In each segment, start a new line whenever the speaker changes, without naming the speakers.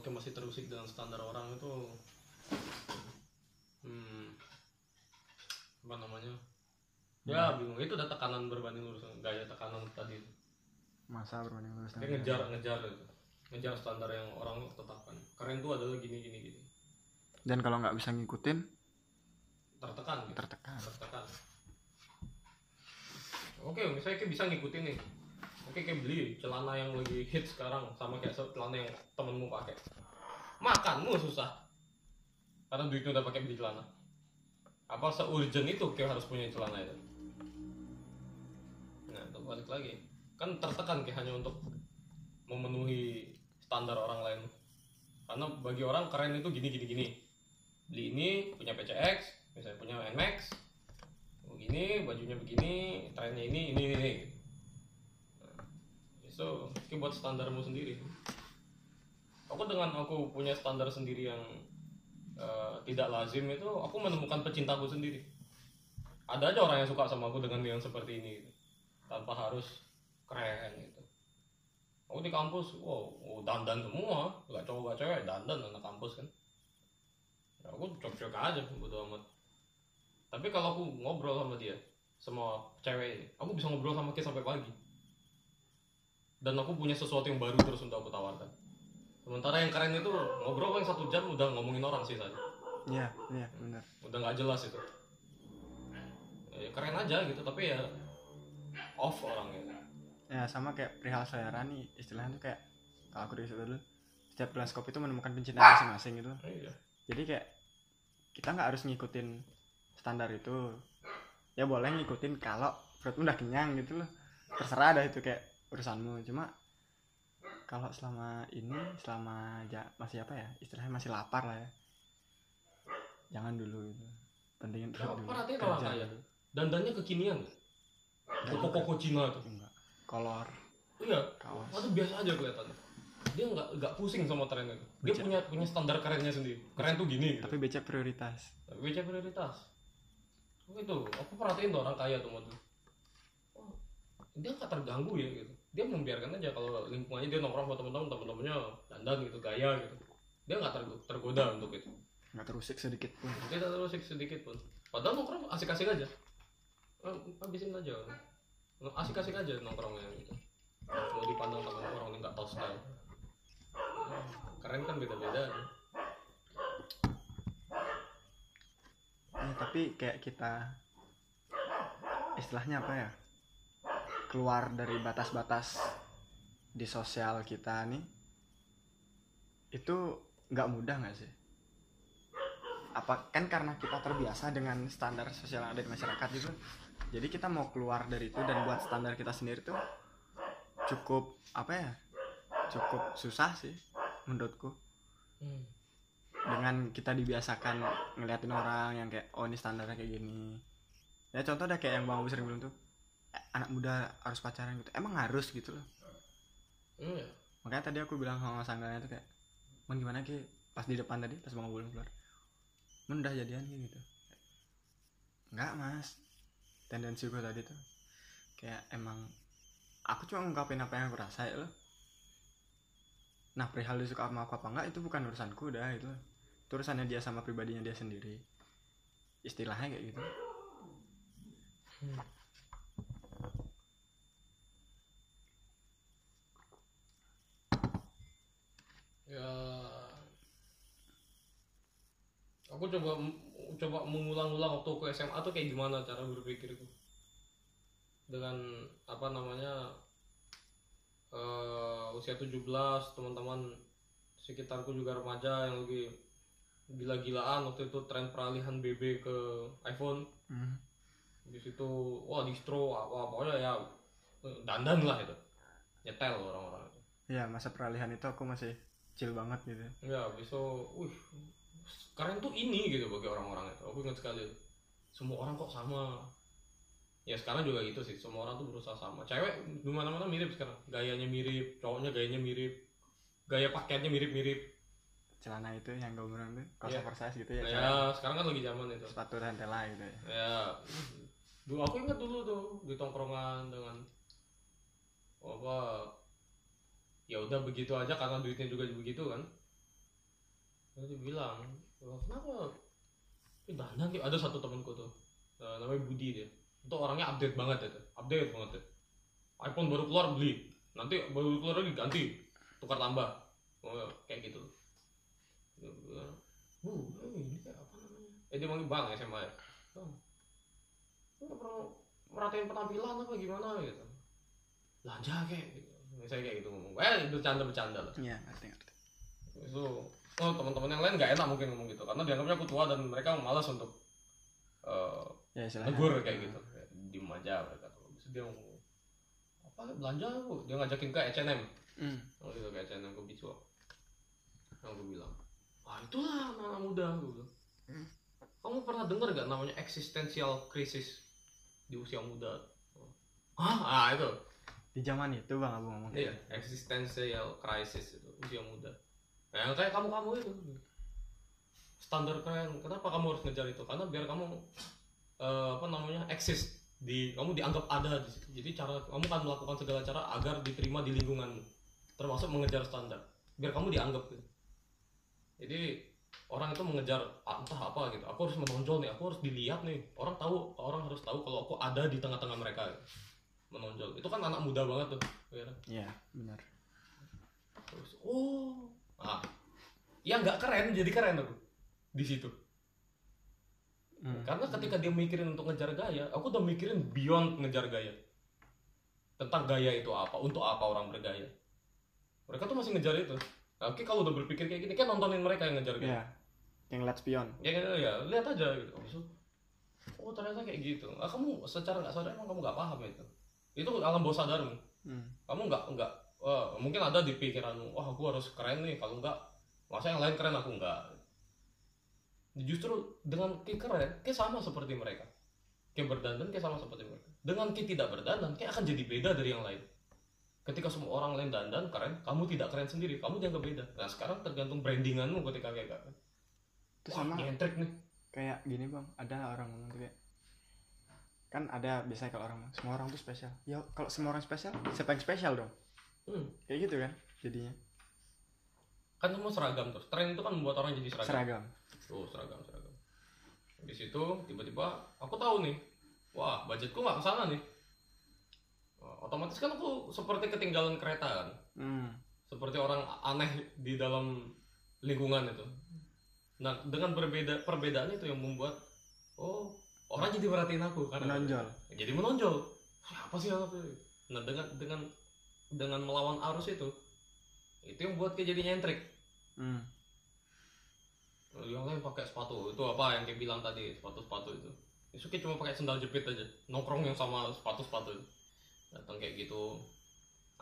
kayak masih terusik dengan standar orang itu. Hmm, apa namanya? Ya. Bingung. Itu udah tekanan berbanding lurus gaya tekanan tadi
masa berbanding lurus
kayak ngejar ngejar itu ngejar standar yang orang tetapkan. Keren tuh adalah gini gini gini.
Dan kalau nggak bisa ngikutin?
Tertekan gitu.
Tertekan.
Tertekan. Oke misalnya kayak bisa ngikutin nih oke kayak beli celana yang lagi hit sekarang sama kayak celana yang temenmu pakai. Makanmu susah. Karena duitnya udah pakai beli celana. Apa se-urgent itu kayak harus punya celana itu? Nah itu balik lagi. Kan tertekan kayak hanya untuk memenuhi standar orang lain. Karena bagi orang keren itu gini gini gini. Beli ini punya PCX misalnya punya NMAX begini bajunya begini trennya ini ini ini, ini. So itu buat standarmu sendiri. Aku dengan aku punya standar sendiri yang eh, tidak lazim itu aku menemukan pecintaku sendiri. Ada aja orang yang suka sama aku dengan yang seperti ini gitu. tanpa harus keren gitu. Aku di kampus wow oh, dandan semua. Nggak cowok nggak cewek dandan anak kampus kan. Ya, aku cocok aja bodo amat. Tapi kalau aku ngobrol sama dia sama cewek ini aku bisa ngobrol sama dia sampai pagi dan aku punya sesuatu yang baru terus untuk aku tawarkan. Sementara yang keren itu ngobrol paling satu jam udah ngomongin orang sih saja
iya iya benar.
Udah nggak jelas itu. Ya, keren aja gitu tapi ya off orangnya.
Ya sama kayak perihal selera nih istilahnya tuh kayak kalau aku dari situ dulu setiap teleskop itu menemukan pencinta masing-masing gitu.
Iya.
Jadi kayak kita nggak harus ngikutin standar itu. Ya boleh ngikutin kalau perut udah kenyang gitu loh. Terserah dah itu kayak urusanmu cuma kalau selama ini selama ja, masih apa ya istilahnya masih lapar lah ya jangan dulu gitu pentingin
Coba
dulu kerja
kaya.
dulu.
dandannya kekinian
Nggak
koko-koko Cina tuh
enggak kolor
iya Waduh biasa aja kelihatannya. Dia nggak nggak pusing sama tren itu. Dia
Becek.
punya punya standar kerennya sendiri. Keren tuh gini. Gitu.
tapi becek prioritas
becek prioritas. Oh, itu, aku perhatiin tuh orang kaya tuh tuh. Oh, dia nggak terganggu ya gitu. Dia membiarkan aja kalau lingkungannya dia nongkrong sama teman-teman, teman-temannya dandan gitu, gaya gitu. Dia nggak ter- tergoda untuk itu.
nggak terusik sedikit pun
Dia tak terus sedikit pun. Padahal nongkrong asik-asik aja. Eh, Habisin aja. Asik-asik aja nongkrongnya gitu. Mau dipandang sama orang yang nggak tahu style. Keren kan beda-beda.
Ya, tapi kayak kita istilahnya apa ya keluar dari batas-batas di sosial kita nih itu nggak mudah nggak sih? Apa kan karena kita terbiasa dengan standar sosial yang ada di masyarakat gitu jadi kita mau keluar dari itu dan buat standar kita sendiri tuh cukup apa ya cukup susah sih menurutku.
Hmm.
dengan kita dibiasakan ngeliatin orang yang kayak oh ini standarnya kayak gini. Ya contoh ada kayak yang bang Abu sering bilang tuh "Eh, anak muda harus pacaran gitu. Emang harus gitu loh.
Ya.
makanya tadi aku bilang sama sanggalnya tuh kayak man gimana ki? Pas di depan tadi pas bang Abu keluar. Man udah jadian Ki?" gitu. Enggak mas. Tendensi gue tadi tuh kayak emang aku cuma ngungkapin apa yang aku rasa ya loh. Nah perihal dia suka sama aku apa enggak itu bukan urusanku udah itu itu urusannya dia sama pribadinya dia sendiri. Istilahnya kayak gitu.
Hmm. Ya. Aku coba coba mengulang-ulang waktu ke SMA tuh kayak gimana cara berpikirku. Dengan apa namanya eh usia 17 teman-teman sekitarku juga remaja yang lagi gila-gilaan waktu itu tren peralihan BB ke iPhone
Hmm.
di situ wah distro apa pokoknya ya dandan lah itu nyetel orang-orang itu
Iya masa peralihan itu aku masih chill banget gitu.
Ya besok wih keren tuh ini gitu bagi orang-orang itu. Aku ingat sekali semua orang kok sama. Ya sekarang juga gitu sih semua orang tuh berusaha sama. Cewek di mana mana mirip sekarang. Gayanya mirip cowoknya gayanya mirip gaya pakaiannya mirip-mirip.
Celana itu yang gue bilang tuh kaos
Iya.
oversize gitu ya
ya, sekarang kan lagi zaman itu.
Sepatu rentela gitu ya.
Ya dulu aku ingat dulu tuh di tongkrongan dengan apa ya udah begitu aja karena duitnya juga begitu kan. Terus dia bilang "Wah, kenapa? Ini dandan kayak ada satu temanku tuh eh, namanya Budi dia. Itu orangnya update banget itu update banget ya iPhone baru keluar beli. Nanti baru keluar lagi ganti. Tukar tambah. Oh, kayak gitu. "Uh, ini kayak apa namanya? Eh dia manggil bang SMA ya. Bang nggak pernah merhatiin penampilan apa gimana? Gitu. Belanja kayak gitu saya kayak gitu ngomong. Eh bercanda bercanda lah.
Iya ngerti ngerti.
Itu oh teman-teman yang lain nggak enak mungkin ngomong gitu. Karena dianggapnya aku tua dan mereka malas untuk eh,
ya
negur kayak gitu. Kayak diem aja mereka itu dia ngomong apa belanja aku? Dia ngajakin ke H&M
hmm.
oh gitu ke H&M ke Bicua aku bilang ah itulah anak-anak muda bilang.
Hmm.
kamu pernah dengar gak namanya existential crisis di usia muda? Ah ah itu
di zaman itu bang abu ngomong
Iya, existential crisis itu usia muda. Yang kayak kamu-kamu itu. Standar keren. Kenapa kamu harus ngejar itu? Karena biar kamu eh, apa namanya? eksis di kamu dianggap ada di situ. Jadi cara kamu akan melakukan segala cara agar diterima di lingkunganmu. Termasuk mengejar standar. Biar kamu dianggap gitu. Jadi orang itu mengejar ah, entah apa gitu. Aku harus menonjol nih, aku harus dilihat nih. Orang tahu, orang harus tahu kalau aku ada di tengah-tengah mereka. Menonjol. Itu kan anak muda banget tuh. ya kan?
iya benar
Terus, oh, ah, ya nggak keren, jadi keren aku di situ.
hmm.
Karena ketika dia mikirin untuk ngejar gaya, aku udah mikirin beyond ngejar gaya. Tentang gaya itu apa, untuk apa orang bergaya. Mereka tuh masih ngejar itu. Nah, Oke, kalau udah berpikir kayak gini, kan nontonin mereka yang ngejar gaya.
iya yang lihat spion
Ya, ya, ya, lihat aja gitu. Oh ternyata kayak gitu. Ah, kamu secara nggak sadar emang kamu nggak paham itu. Itu alam bawah sadarmu.
hmm.
kamu nggak nggak wah, mungkin ada di pikiranmu wah aku harus keren nih kalau nggak masa yang lain keren aku nggak. Justru dengan ki keren ki sama seperti mereka. Ki berdandan ki sama seperti mereka. Dengan ki tidak berdandan ki akan jadi beda dari yang lain. Ketika semua orang lain dandan keren kamu tidak keren sendiri kamu dianggap beda. Nah sekarang tergantung brandinganmu ketika kayak gitu.
Itu sama.
Nyentrik nih.
Kayak gini bang. Ada orang ngomong kayak kan ada biasanya kalau orang semua orang tuh spesial ya kalau semua orang spesial siapa yang spesial dong
hmm.
kayak gitu kan jadinya
kan semua seragam terus tren itu kan membuat orang jadi seragam
seragam
Tuh seragam seragam. Di situ tiba-tiba aku tahu nih, wah budgetku nggak ke sana nih. Wah, Otomatis kan aku seperti ketinggalan kereta kan,
hmm.
seperti orang aneh di dalam lingkungan itu. Nah dengan berbeda perbedaan itu yang membuat oh orang jadi perhatiin aku karena
menonjol
jadi menonjol. Apa sih apa sih? Nah dengan dengan dengan melawan arus itu, itu yang buat dia jadi nyentrik.
hmm.
yang lain pakai sepatu itu apa yang dia bilang tadi sepatu sepatu itu Isuki cuma pakai sendal jepit aja nongkrong yang sama sepatu sepatu itu datang kayak gitu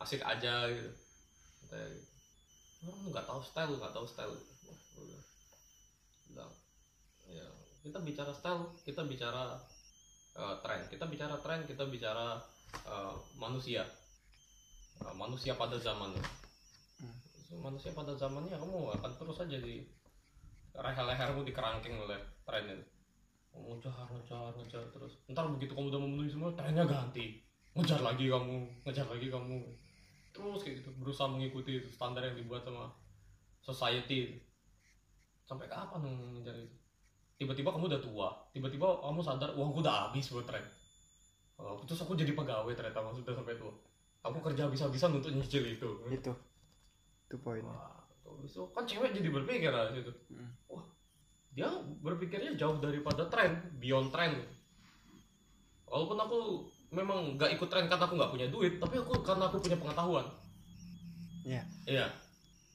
asik aja gitu Kayak gitu. orang nggak tahu style nggak tahu style Wah, udah. bilang ya kita bicara style kita bicara eh, tren kita bicara tren kita bicara eh, manusia. Eh, manusia pada zamannya.
Hmm.
manusia pada zamannya kamu akan terus aja di leher-lehermu dikerangking oleh tren itu kamu ngejar ngejar ngejar terus. Ntar begitu kamu udah memenuhi semua trennya ganti. Ngejar lagi kamu ngejar lagi kamu. Terus kayak gitu berusaha mengikuti standar yang dibuat sama society. Sampai kapan ngejar itu tiba-tiba kamu udah tua tiba-tiba kamu sadar wah aku udah habis buat tren Oh, terus aku jadi pegawai ternyata sudah sampai tua aku kerja bisa-bisa untuk nyicil itu
itu itu poinnya
itu kan cewek jadi berpikir lah situ.
Hmm.
Wah, dia berpikirnya jauh daripada tren, beyond tren. Walaupun aku memang nggak ikut tren karena aku nggak punya duit, tapi aku karena aku punya pengetahuan.
Iya.
Iya.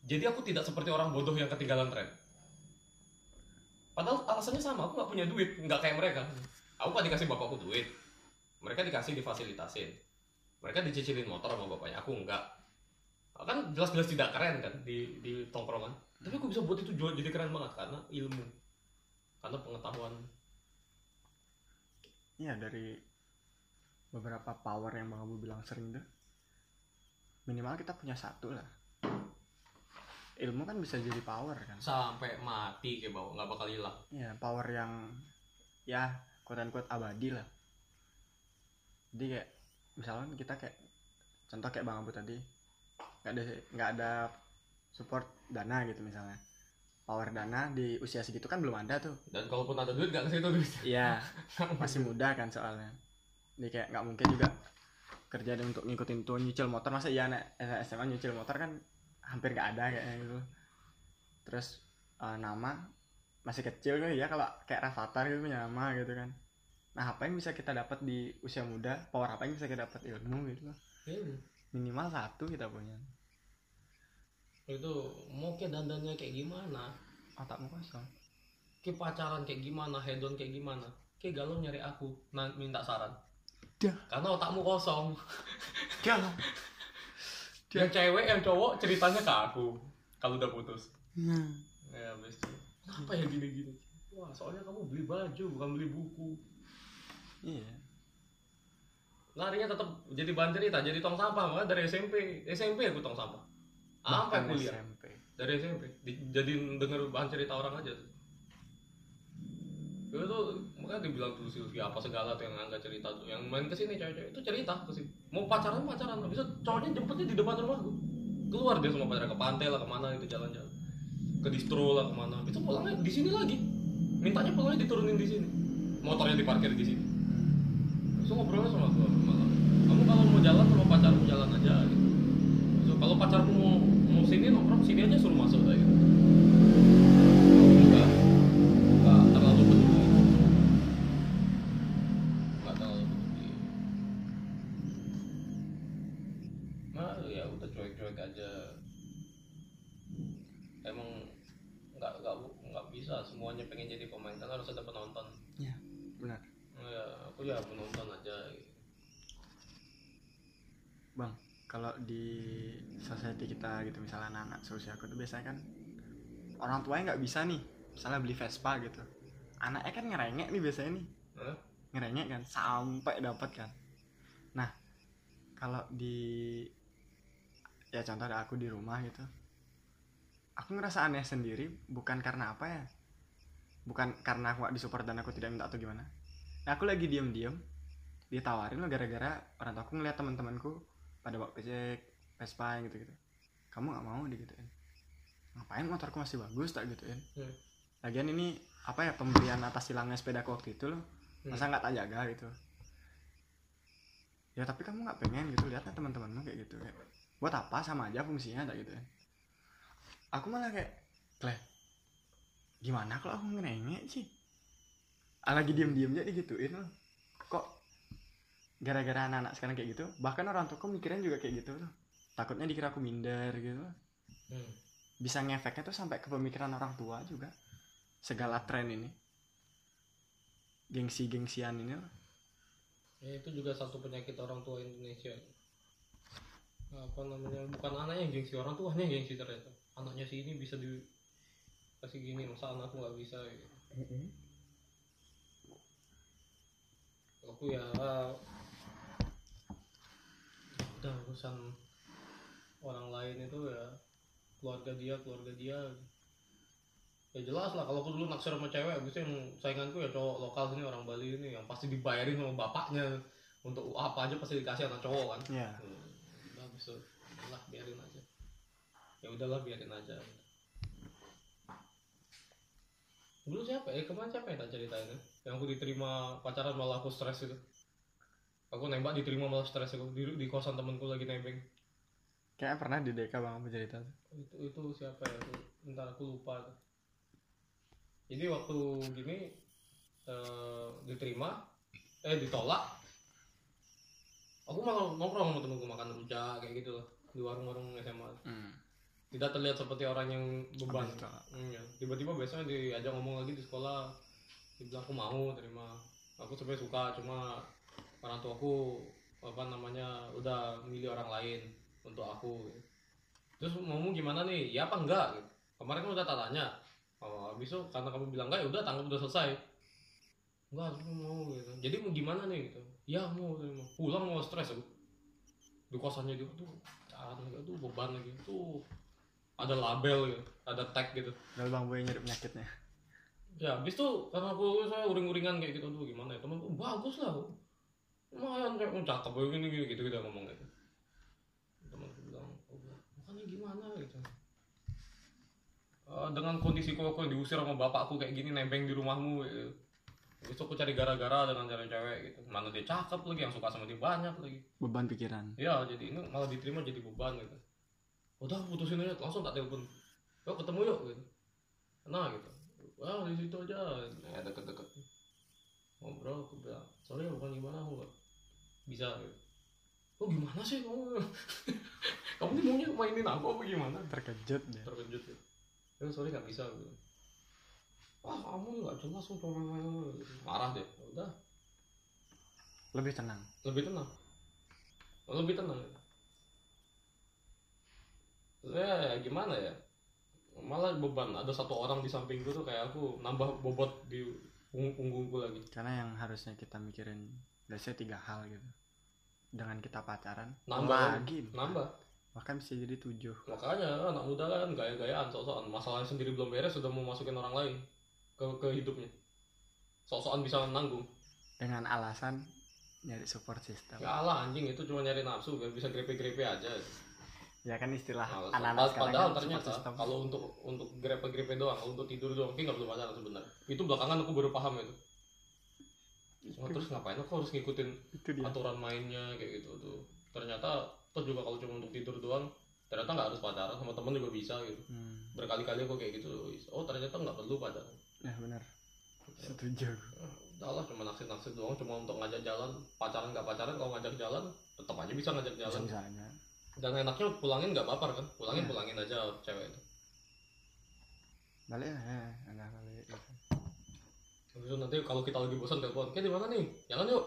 Jadi aku tidak seperti orang bodoh yang ketinggalan tren. Padahal alasannya sama, aku nggak punya duit, nggak kayak mereka. Aku kan dikasih bapakku duit, mereka dikasih difasilitasin, mereka dicicilin motor sama bapaknya, aku enggak kan jelas-jelas tidak keren kan di di tongkrongan. Tapi aku bisa buat itu jadi keren banget karena ilmu. Karena pengetahuan.
Iya dari beberapa power yang bang Abu bilang sering tuh minimal kita punya satu lah ilmu kan bisa jadi power kan.
Sampai mati kayak bawah nggak bakal hilang.
Ya power yang ya quote unquote abadi lah. Jadi kayak misalkan kita kayak contoh kayak bang Abu tadi nggak ada nggak ada support dana gitu misalnya. Power dana di usia segitu kan belum ada tuh.
Dan kalaupun ada duit gak ke situ duit.
Iya masih muda kan soalnya. Jadi kayak nggak mungkin juga kerja dan untuk ngikutin tuh nyicil motor. Masa iya anak SMA nyicil motor kan hampir nggak ada kayaknya gitu. Terus eh, nama masih kecil kan ya kalau kayak Rafathar gitu punya nama gitu kan. Nah apa yang bisa kita dapat di usia muda? Power apa yang bisa kita dapat ilmu gitu? Loh. Minimal satu kita punya.
Itu mau kayak dandannya kayak gimana?
Otakmu kosong.
Kayak pacaran kayak gimana? Hedon kayak gimana? Kayak galau nyari aku nah, minta saran.
Dah.
karena otakmu kosong yang cewek yang cowok ceritanya ke aku kalau udah putus.
Nah.
ya habis itu. Kenapa ya gini gini? Wah soalnya kamu beli baju bukan beli buku.
Iya.
Larinya tetap jadi bahan cerita jadi tong sampah makanya dari SMP SMP aku tong sampah. Apa kuliah?
SMP
dari SMP Di- jadi denger bahan cerita orang aja tuh itu tuh makanya dibilang tuh Sylvie apa segala tuh yang angga cerita tuh. Yang main ke sini cewek-cewek itu cerita ke sini mau pacaran pacaran. Habis itu cowoknya jemputnya di depan rumahku keluar dia sama pacarnya ke pantai lah ke mana itu jalan-jalan. Ke distro lah ke mana. Itu pulangnya di sini lagi. Mintanya pulangnya diturunin di sini. Motornya diparkir di sini. Terus ngobrolnya sama gue malah kamu kalau mau jalan sama pacarmu jalan aja gitu. Kalau pacarmu mau mau sini nongkrong sini aja suruh masuk aja gitu
kita gitu. Misalnya anak-anak seusia aku tuh biasanya kan orang tuanya nggak bisa nih. Misalnya beli Vespa gitu. Anaknya kan ngerengek nih biasanya nih. Ngerengek kan sampai dapat kan. Nah kalau di ya contoh ada aku di rumah gitu. Aku ngerasa aneh sendiri bukan karena apa ya. Bukan karena aku gak disupport dan aku tidak minta atau gimana. Nah, aku lagi diem-diem ditawarin loh gara-gara orang tua aku ngeliat teman-temanku pada bawa PC Vespa gitu gitu kamu nggak mau digituin? Ngapain motorku masih bagus tak gituin?
Hmm.
lagian ini apa ya pembelian atas hilangnya sepedaku waktu itu loh. Masa nggak tak jaga gitu? Ya tapi kamu nggak pengen gitu. Lihatnya teman-temanmu kayak gitu kayak buat apa? Sama aja fungsinya tak gitu ya aku malah kayak kleh gimana kalau aku ngerengek sih? Ah, lagi diem-diem aja digituin loh. Kok gara-gara anak-anak sekarang kayak gitu? Bahkan orang tuaku mikirin juga kayak gitu loh takutnya dikira aku minder gitu
Hmm.
bisa ngefeknya tuh sampai ke pemikiran orang tua juga segala tren ini gengsi-gengsian ini loh
Ya, itu juga satu penyakit orang tua Indonesia. Apa namanya? Bukan anaknya yang gengsi, orang tuanya yang gengsi ternyata. Anaknya si ini bisa di kasih gini, masa anakku nggak bisa gitu. Aku ya udah urusan orang lain itu ya keluarga dia, keluarga dia. Ya jelas lah kalau aku dulu naksir sama cewek, habis yang sainganku ya cowok lokal sini orang Bali ini yang pasti dibayarin sama bapaknya untuk apa aja pasti dikasih anak cowok kan.
ya
Hmm, itu udahlah biarin aja. Ya udahlah biarin aja. Dulu siapa ya? Kemarin siapa yang tak ceritain ya? Yang aku diterima pacaran malah aku stres itu. Aku nembak diterima malah stres aku di, di kosan temanku lagi nebeng.
Kayaknya pernah di DK bang aku cerita tuh.
Itu itu siapa ya? Bentar aku lupa. tuh. Jadi waktu gini eh, diterima, eh ditolak. Aku malah nongkrong sama temenku makan rujak kayak gitu loh di warung-warung SMA.
hmm.
Tidak terlihat seperti orang yang beban. Hmm, ya. Tiba-tiba besoknya diajak ngomong lagi di sekolah. Dibilang aku mau terima. Aku sebenarnya suka cuma orang tuaku apa namanya udah milih orang lain untuk aku. Terus ngomong gimana nih? Ya apa enggak? Gitu. Kemarin kan udah tak tanya. Oh, habis itu karena kamu bilang enggak ya udah tangkap udah selesai. Enggak, aku mau gitu. Jadi mau gimana nih gitu? Ya mau terima. Pulang mau stres aku. Di kosannya dia tuh cara tuh beban lagi tuh ada label gitu, ada tag gitu.
Kalau bang boy nyari penyakitnya
Ya, habis tuh karena aku saya uring-uringan kayak gitu tuh gimana ya temen oh, bagus lah. Lumayan kayak oh, cakep begini gini gitu gitu ngomong gitu. Temen aku bilang, oh, makanya gimana gitu. "Ah, dengan kondisi kok aku diusir sama bapakku kayak gini nebeng di rumahmu gitu. Besok aku cari gara-gara dengan cari cewek gitu. Mana dia cakep lagi yang suka sama dia banyak lagi.
beban pikiran
Ya jadi ini malah diterima jadi beban gitu. Udah putusin aja langsung tak telepon. Yuk ketemu yuk gitu. Nah gitu. Wah di situ aja. Ya deket-deket. Ngobrol aku bilang, sorry bukan gimana aku nggak bisa gitu. Oh gimana sih kamu? kamu nih maunya mainin aku apa gimana?
terkejut deh
terkejut ya. Sorry nggak bisa. Gitu wah kamu nggak jelas gitu. marah deh. Ya udah.
Lebih tenang.
Lebih tenang? Lebih tenang ya? Gimana ya? Malah beban. Ada satu orang di sampingku tuh kayak aku nambah bobot di punggung punggungku lagi.
Karena yang harusnya kita mikirin biasanya tiga hal gitu. Dengan kita pacaran
Nambah.
lagi.
Nambah
bahkan bisa jadi tujuh.
Makanya anak muda kan gaya-gayaan sok-sokan. Masalahnya sendiri belum beres sudah mau masukin orang lain ke ke hidupnya. Sok-sokan bisa nanggung.
Dengan alasan nyari support system.
Ya Allah anjing itu cuma nyari nafsu biar bisa grepe-grepe aja.
Ya kan istilah
Alasan.
anak-anak
padahal
kan
ternyata kalau untuk untuk grepe-grepe doang kalau untuk tidur doang kayak nggak perlu pacaran sebenarnya itu belakangan aku baru paham itu. Oh, terus ngapain? Aku harus ngikutin aturan mainnya kayak gitu tuh. Ternyata toh juga kalau cuma untuk tidur doang ternyata nggak harus pacaran sama temen juga bisa gitu
hmm.
berkali-kali aku kayak gitu oh ternyata nggak perlu pacaran
ya benar setuju
Ah, udahlah cuma naksir-naksir doang cuma untuk ngajak jalan pacaran nggak pacaran kalau ngajak jalan tetap aja bisa ngajak
bisa
jalan
bisanya
dan enaknya pulangin nggak baper kan pulangin
Iya.
pulangin aja cewek itu
balik ya ya enggak balik gitu.
Terus nanti kalau kita lagi bosan telepon, kayak di mana nih? Jalan yuk.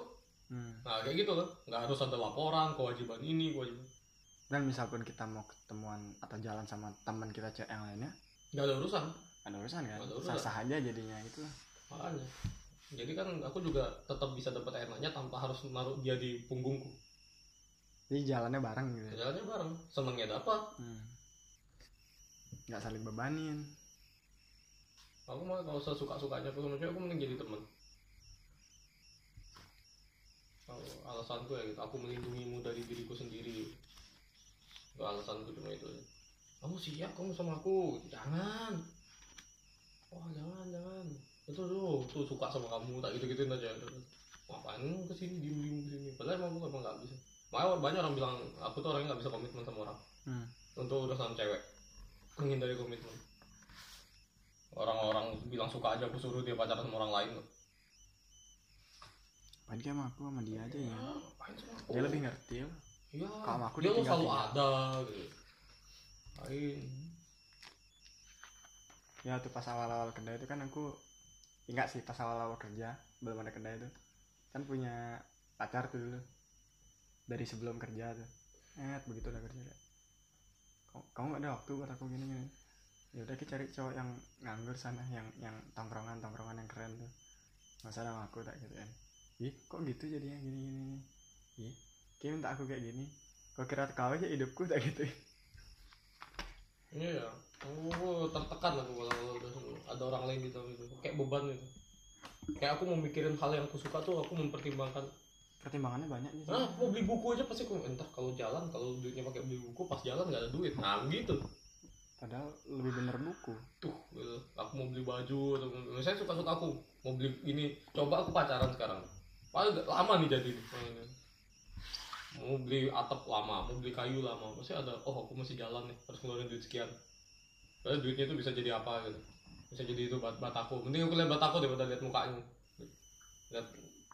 Hmm.
Nah kayak gitu kan, nggak harus ada laporan, kewajiban ini, kewajiban.
dan misal pun kita mau ketemuan atau jalan sama teman kita cewek yang lainnya
Nggak ada urusan,
ada urusan kan
Ada urusan.
sah sah aja jadinya itu
makanya. Jadi kan aku juga tetap bisa dapat enaknya tanpa harus naruh dia di punggungku.
jadi jalannya bareng gitu ya.
Jalannya bareng, senengnya dapat.
hmm. nggak saling bebanin
Aku mah kalau suka sukanya aku sama cewek, aku mending jadi teman. Kalau alasanku ya gitu, aku melindungimu dari diriku sendiri. Itu alasanku cuma itu. Kamu siap kamu sama aku? Jangan. Wah jangan jangan. Itu tuh tuh suka sama kamu tak gitu gituin aja. Ngapain ke sini diem diem ke sini? Padahal emang aku emang nggak bisa. Makanya banyak orang bilang aku tuh orangnya nggak bisa komitmen sama orang.
hmm.
Untuk urusan cewek, menghindari komitmen. Orang-orang bilang suka aja aku suruh dia pacaran sama orang lain loh.
Dia sama aku sama dia aja ya. Dia lebih ngerti ya.
Iya.
Kalau aku
dia tuh
ditinggal
selalu
tinggal.
ada gitu. Lain.
ya tuh pas awal-awal kerja itu kan aku ingat sih pas awal-awal kerja belum ada kerja itu. Kan punya pacar tuh dulu dari sebelum kerja tuh. Eh begitu udah kerja kayak kamu, gak ada waktu buat aku gini gini ya udah kita cari cowok yang nganggur sana yang yang tongkrongan tongkrongan yang keren tuh. Masa sama aku tak gitu kan ih kok gitu jadinya gini gini gini. ih kayak minta aku kayak gini kau kira kau aja hidupku tak gitu
Iya. Aku tertekan aku kalau ada orang lain di dalam itu. Kayak beban itu. Kayak aku mau mikirin hal yang aku suka tuh aku mempertimbangkan.
pertimbangannya banyak gitu
Nah, mau beli buku aja pasti aku entar kalau jalan kalau duitnya pakai beli buku pas jalan nggak ada duit. Nah, gitu.
padahal lebih bener buku
tuh gitu. aku mau beli baju atau mau- saya suka suka aku mau beli ini coba aku pacaran sekarang gak lama nih jadi mau beli atap lama mau beli kayu lama. Pasti ada oh aku masih jalan nih harus ngeluarin duit sekian. Padahal duitnya itu bisa jadi apa gitu. Bisa jadi itu bat bataku. Mending aku lihat bataku daripada lihat mukanya. Lihat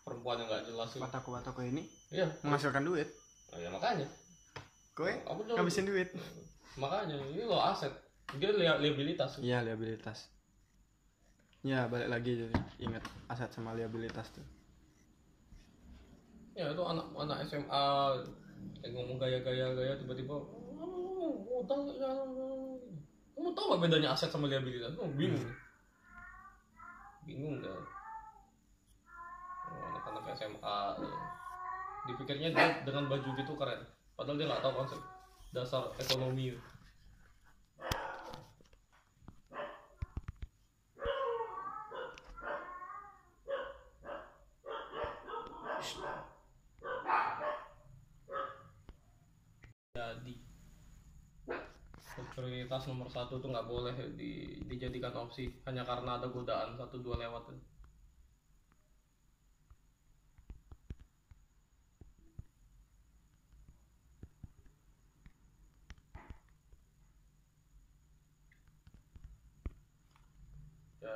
perempuan yang nggak jelas. Gitu.
bataku bataku ini
iya.
menghasilkan duit.
Nah, ya makanya.
Kowe
aku tuh
ngabisin duit.
Makanya ini lo aset. Dia li- liabilitas.
Iya liabilitas. Ya balik lagi jadi ingat aset sama liabilitas tuh
ya itu anak anak SMA yang ngomong gaya-gaya gaya tiba-tiba oh, utang ya kamu tahu gak bedanya aset sama liabilitas? Kamu bingung. Bingung kan oh, anak-anak SMA ya. dipikirnya dia dengan baju gitu keren. Padahal dia nggak tahu konsep dasar ekonomi jadi prioritas nomor satu tuh nggak boleh di, dijadikan opsi hanya karena ada godaan satu dua lewat. Ya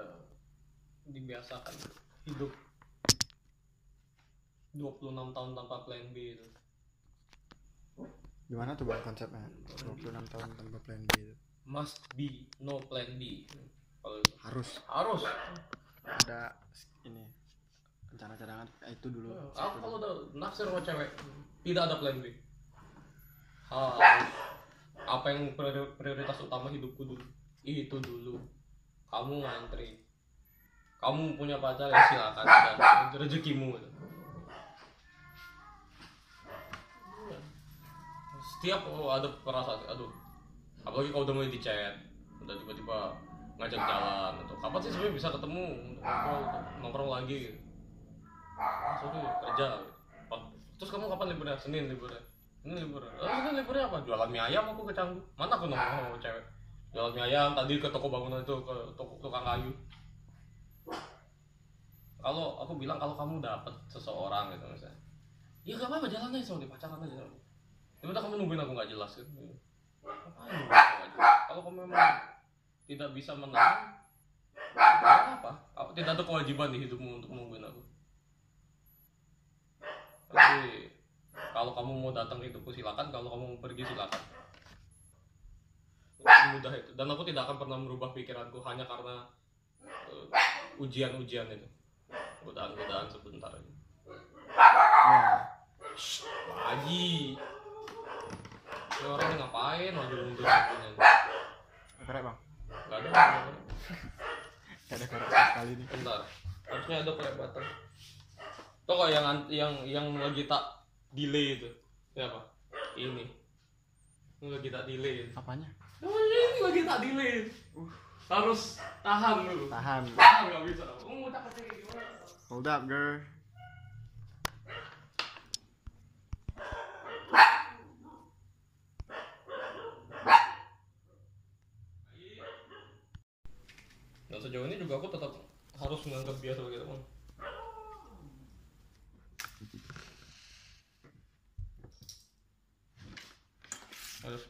dibiasakan hidup 26 tahun tanpa plan B itu
gimana tuh bang konsepnya? 26 tahun tanpa plan B itu?
Must be no plan B. Kalau
harus.
Harus.
Ada ini rencana cadangan eh, itu dulu.
Aku kalau udah naksir sama cewek. Tidak ada plan B. Harus. Apa yang priori- prioritas utama hidupku dulu? Itu dulu. Kamu ngantri. Kamu punya pacar ya silakan dan rezekimu. gitu. Setiap oh, ada perasaan aduh. Apalagi kalau udah mulai di chat udah tiba-tiba ngajak jalan atau kapan sih sebenarnya bisa ketemu? Nongkrong nongkrong lagi gitu. Ah, sorry kerja. Gitu. Terus kamu kapan liburnya? Senin liburnya. Ini liburnya. Oh, senin liburnya apa? Jualan mie ayam aku ke Canggu. Mana aku nongkrong sama cewek? Jualan mie ayam tadi ke toko bangunan itu ke toko tukang kayu. Kalau aku bilang kalau kamu dapat seseorang gitu misalnya. Ya gak apa-apa jalan aja sama dia pacaran aja tiba-tiba kamu nungguin aku nggak jelas gitu nggak jelas? kalau kamu memang tidak bisa menahan apa Aku- tidak ada kewajiban di hidupmu untuk nungguin aku. Tapi kalau kamu mau datang ke hidupku silakan. Kalau kamu mau pergi silakan. Mudah itu. Dan aku tidak akan pernah merubah pikiranku hanya karena eh, ujian-ujian itu. Godaan-godaan sebentar ini.
Ya
Haji ini orang ini ngapain mundur waktunya
korek bang.
Nggak ada nggak ada.
Korek sekali nih.
Bentar. Harusnya ada korek batang Tuh kok yang an- yang yang lagi tak delay itu? Ini apa? Ini. Lagi tak delay
apanya?
Oh ini lagi tak delay? Harus tahan dulu.
Tahan.
Tahan nggak bisa. Oh
up girl
dan sejauh ini juga aku tetap harus menganggap dia sebagai teman. Harus.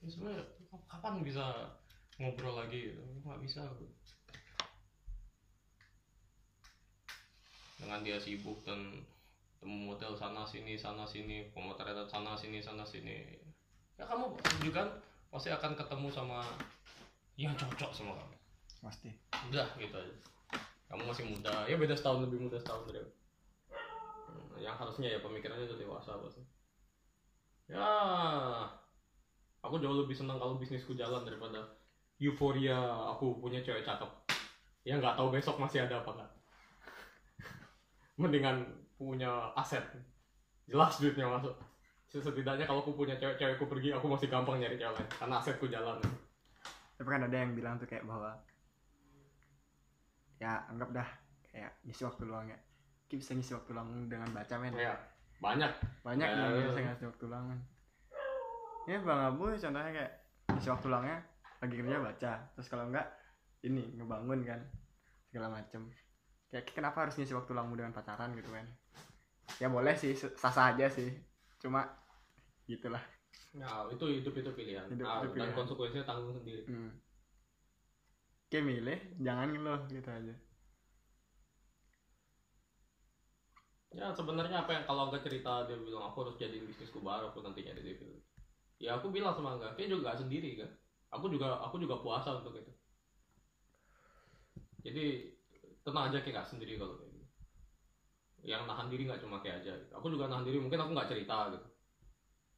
Ini sebenarnya kapan bisa ngobrol lagi gitu? Nggak bisa? Dengan dia sibuk dan temu model sana sini sana sini pemotretan sana sini sana sini. Ya kamu juga pasti akan ketemu sama yang cocok sama kamu
pasti.
Udah gitu aja. Kamu masih muda. Ya beda setahun lebih muda setahun dari. Hmm, yang harusnya ya pemikirannya udah dewasa pasti. Ya. Aku jauh lebih senang kalau bisnisku jalan daripada euforia aku punya cewek cakep. Yang nggak tahu besok masih ada apa nggak. Mendingan punya aset. Jelas duitnya masuk. Setidaknya kalau aku punya cewek-cewekku pergi aku masih gampang nyari cewek. Lain karena asetku jalan
tapi kan ada yang bilang tuh kayak bahwa ya anggap dah kayak ngisi waktu luang ya. Ki bisa ngisi waktu luang dengan baca men.
Ya banyak.
Banyak
Ya.
yang bisa ngisi waktu luang men. Ya bang abu contohnya kayak ngisi waktu luangnya lagi kerja baca. Terus kalau enggak ini ngebangun kan segala macem. Kayak kenapa harus ngisi waktu luangmu dengan pacaran? gitu kan ya boleh sih sah sah aja sih. Cuma gitulah
Ya, itu hidup itu pilihan.
Hidup
Ah,
itu
dan
pilihan.
konsekuensinya tanggung sendiri.
hmm. kayak milih jangan ngeluh gitu aja
Ya, sebenarnya apa yang kalau Angga cerita dia bilang aku harus jadiin bisnisku baru aku nanti nyari devil. Ya aku bilang sama Angga, dia juga gak sendiri kan. Aku juga aku juga puasa untuk itu. Jadi tenang aja kayak gak sendiri kalau kayak gitu. Yang nahan diri nggak cuma kayak aja. Aku juga nahan diri, mungkin aku nggak cerita gitu.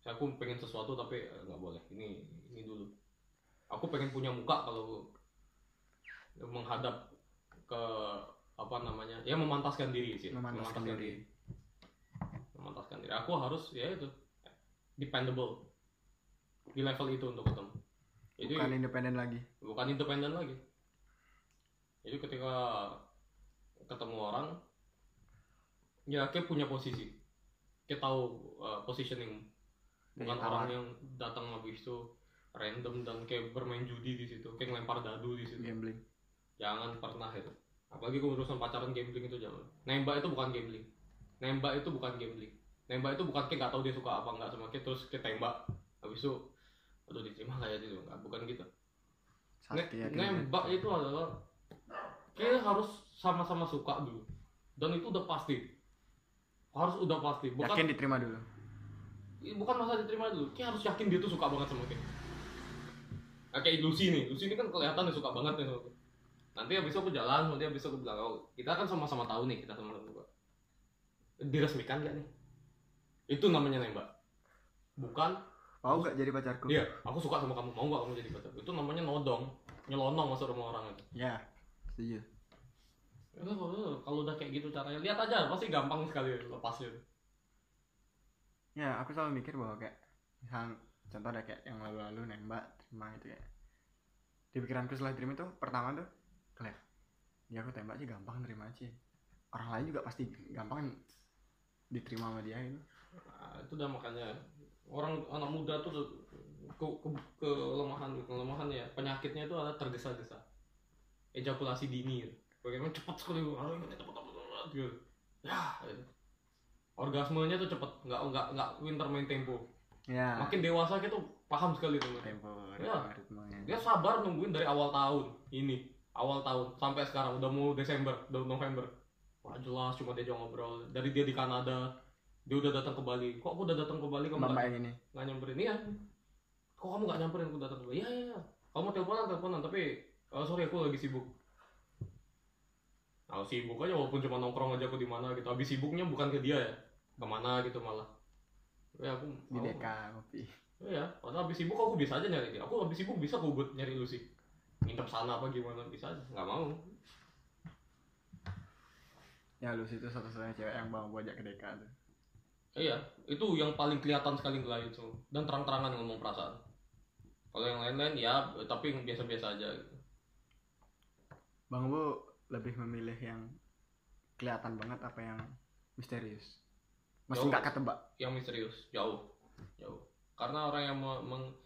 Saya aku pengen sesuatu tapi eh, nggak boleh. Ini ini dulu. Aku pengen punya muka kalau menghadap ke apa namanya ya memantaskan diri sih.
Memantaskan diri.
memantaskan diri. Aku harus ya itu dependable. Di level itu untuk ketemu. Jadi
bukan independen lagi.
Bukan independen lagi. Jadi ketika ketemu orang ya kayak punya posisi. Kayak tahu uh, positioning bukan orang yang datang habis itu random dan kayak bermain judi di situ kayak ngelempar dadu di situ.
Gambling.
Jangan pernah itu. Apalagi kalau urusan pacaran gambling itu jangan. Nembak itu bukan gambling. Nembak itu bukan gambling. Nembak itu bukan kayak gak tahu dia suka apa enggak sama kayak terus kita tembak. Habis itu aduh diterima kayak gitu. Enggak bukan gitu. Ne-
ya
nembak itu adalah kayak harus sama-sama suka dulu. Dan itu udah pasti. Harus udah pasti. Bukan
yakin diterima dulu
bukan masalah diterima dulu. Kayak harus yakin dia tuh suka banget sama kayak nah, kayak Lucy nih. Lucy ini kan kelihatan dia suka banget nih sama nanti habis aku jalan nanti habis aku bilang oh kita kan sama-sama tahu nih kita sama-sama suka diresmikan gak nih? Itu namanya nembak bukan.
Mau gak jadi pacarku?
Iya aku suka sama kamu. Mau gak kamu jadi pacar? Itu namanya nodong. Nyelonong masuk rumah orang itu.
Ya setuju.
Ya, kalau kalau udah kayak gitu caranya lihat aja. Pasti gampang sekali lepasnya
ya aku selalu mikir bahwa kayak misal contoh ada kayak yang lalu-lalu nembak terima gitu ya di pikiranku setelah terima tuh pertama tuh kayak ya aku tembak aja gampang terima aja. Orang lain juga pasti gampang diterima sama dia gitu.
Nah, itu udah makanya. Orang anak muda tuh ke, ke, kelemahan kelemahan ya. Penyakitnya itu adalah tergesa-gesa. Ejakulasi dini gitu. bagaimana cepat sekali aduh ini cepat gitu. Ya. Orgasmenya tuh cepet nggak nggak nggak winter main tempo.
Ya.
Makin dewasa gitu paham sekali tuh.
Tempo
Ya.
ritmenya.
Dia sabar nungguin dari awal tahun ini awal tahun sampai sekarang udah mau Desember udah November. Wah jelas cuma dia ngobrol. Dari dia di Kanada dia udah datang ke Bali. Kok aku udah datang ke Bali kamu nggak
ini?
nggak nyamperin? Iya. Kok kamu nggak nyamperin aku datang ke Bali? Iya iya iya. kamu teleponan teleponan tapi oh, sorry aku lagi sibuk Nah, sibuk aja walaupun cuma nongkrong aja aku di mana gitu. Habis sibuknya bukan ke dia ya. Ke mana gitu malah. Ya aku
di DK kopi
Iya, padahal habis sibuk aku bisa aja nyari dia. Aku habis sibuk bisa aku buat nyari lu sih. Nginep sana apa gimana bisa aja. Nggak mau.
ya lu itu satu-satunya cewek yang mau gue ajak ke DK tuh
Iya, itu yang paling kelihatan sekali ngelain tuh. Dan terang-terangan ngomong perasaan. Kalau yang lain-lain ya, tapi biasa-biasa aja gitu.
bang bu lebih memilih yang kelihatan banget apa yang misterius masih nggak ketebak
Yang misterius, jauh. Jauh. Karena orang yang me- meng-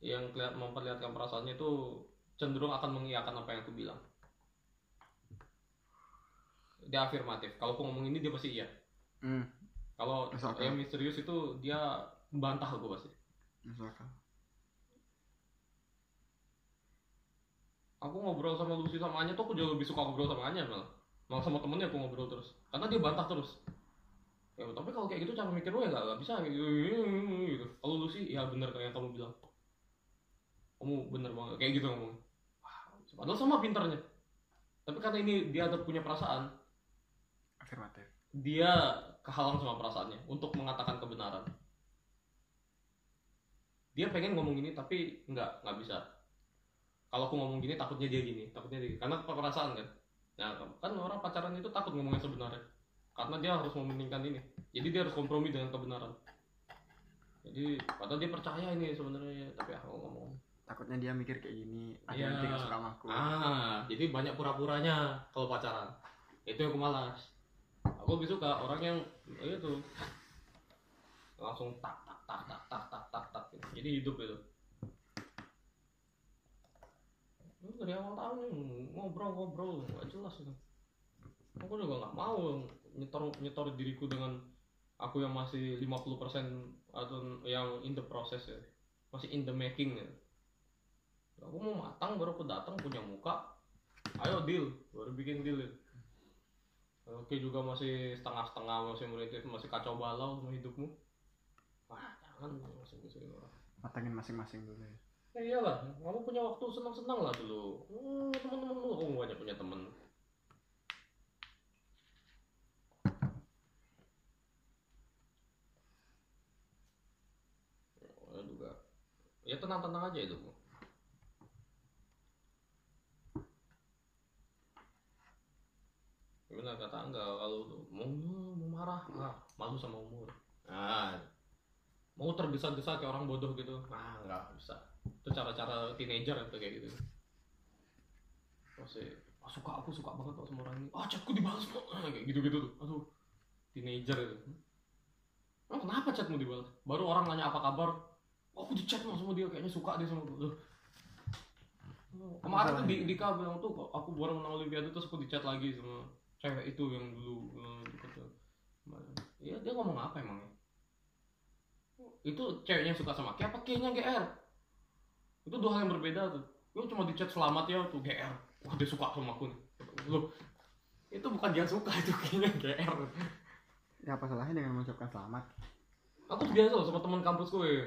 yang kelihat memperlihatkan perasaannya itu cenderung akan mengiyakan apa yang aku bilang. Dia afirmatif. Kalau aku ngomong ini dia pasti iya.
hmm
Kalau yang misterius itu dia membantah aku pasti.
masuk
Aku ngobrol sama Lucy sama Anya tuh aku jauh lebih suka ngobrol sama Anya malah. Malah sama temennya aku ngobrol terus. Karena dia bantah terus. Ya, tapi kalau kayak gitu cara mikir lu ya nggak nggak bisa gitu. gitu. Kalau Lucy ya bener kayak kamu bilang. Kamu bener banget kayak gitu ngomong. Padahal sama pinternya. Tapi karena ini dia ada punya perasaan,
afirmatif
dia kehalang sama perasaannya untuk mengatakan kebenaran. Dia pengen ngomong gini tapi nggak nggak bisa. Kalau aku ngomong gini takutnya dia gini, takutnya dia gini. karena perasaan kan. Nah kan orang pacaran itu takut ngomong yang sebenarnya, karena dia harus mementingkan ini. Jadi dia harus kompromi dengan kebenaran. Jadi padahal dia percaya ini sebenarnya, tapi aku ngomong.
takutnya dia mikir kayak gini ada yang tidak suka sama aku
Ah, jadi banyak pura-puranya kalau pacaran. Itu yang aku malas. Aku lebih suka orang yang ya itu langsung tak tak tak tak tak tak tak tak gitu. Jadi hidup itu. Lu dari awal tahun nih ngobrol-ngobrol nggak jelas itu. Aku juga nggak mau nyetor nyetor diriku dengan aku yang masih 50% atau yang in the process ya. Masih in the making ya aku mau matang baru aku datang punya muka ayo deal baru bikin deal ya. oke juga masih setengah-setengah masih merintis masih kacau balau sama hidupmu wah jangan orang
matangin masing-masing dulu ya
ya iyalah. Kamu punya waktu senang-senang lah dulu. Hmm, teman-teman lu kamu banyak punya teman ya juga. Ya tenang-tenang aja itu benar kata enggak kalau mau mau marah ah malu sama umur. Nah mau tergesa-gesa kayak orang bodoh gitu. Ah nggak bisa itu cara-cara teenager itu kayak gitu. Masih ah, suka aku suka banget kok sama orang ini. Ah chatku dibalas kok. Ah, kayak gitu-gitu tuh. Aduh teenager itu. Oh, kenapa chatmu dibalas? Baru orang nanya apa kabar. Oh, aku di chat sama dia kayaknya suka dia sama gue. Oh, kemarin tuh di di bilang tuh kok aku baru menang olimpiade terus aku di chat lagi sama cewek itu yang dulu eh, deket. Iya dia ngomong apa emangnya? Itu ceweknya suka sama Ki apa Ki-nya GR itu dua hal yang berbeda tuh. Lu cuma di chat selamat ya tuh GR wah dia suka sama aku nih. Lu itu bukan dia suka itu kayaknya GR
ya apa salahnya dengan mengucapkan selamat?
Aku biasa loh sama teman kampusku ya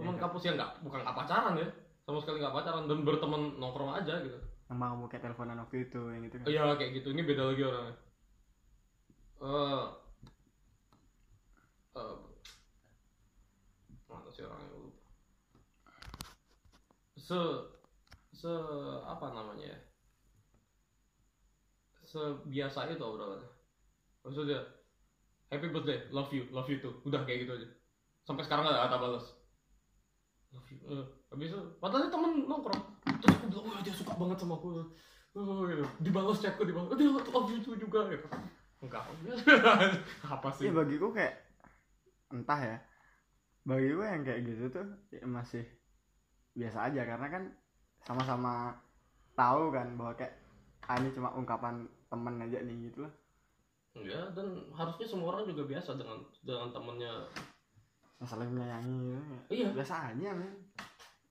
teman
Ya,
kampus yang nggak bukan nggak pacaran ya. Sama sekali nggak pacaran dan berteman nongkrong aja gitu.
Yang mau kamu kayak teleponan waktu itu yang gitu kan?
Iya kayak gitu. Ini beda lagi orangnya. Eh eh, mana sih orangnya se se apa namanya ya? Sebiasa itu obrolannya. Maksudnya happy birthday love you love you too. Udah kayak gitu aja. Sampai sekarang gak ada balas. Love you eh, habis itu padahal temen nongkrong. Terus aku bilang wah dia suka banget sama aku. Oh, gitu. dibalas chatku dibalas dia love you too juga gitu. Enggak. Apa sih?
Iya bagiku kayak entah ya. Bagiku yang kayak gitu tuh ya masih biasa aja karena kan sama-sama tahu kan bahwa kayak ah, ini cuma ungkapan temen aja nih gitu lah.
ya dan harusnya semua orang juga biasa dengan dengan temennya
Saling menyayangi gitu. ya.
iya
Biasa aja men.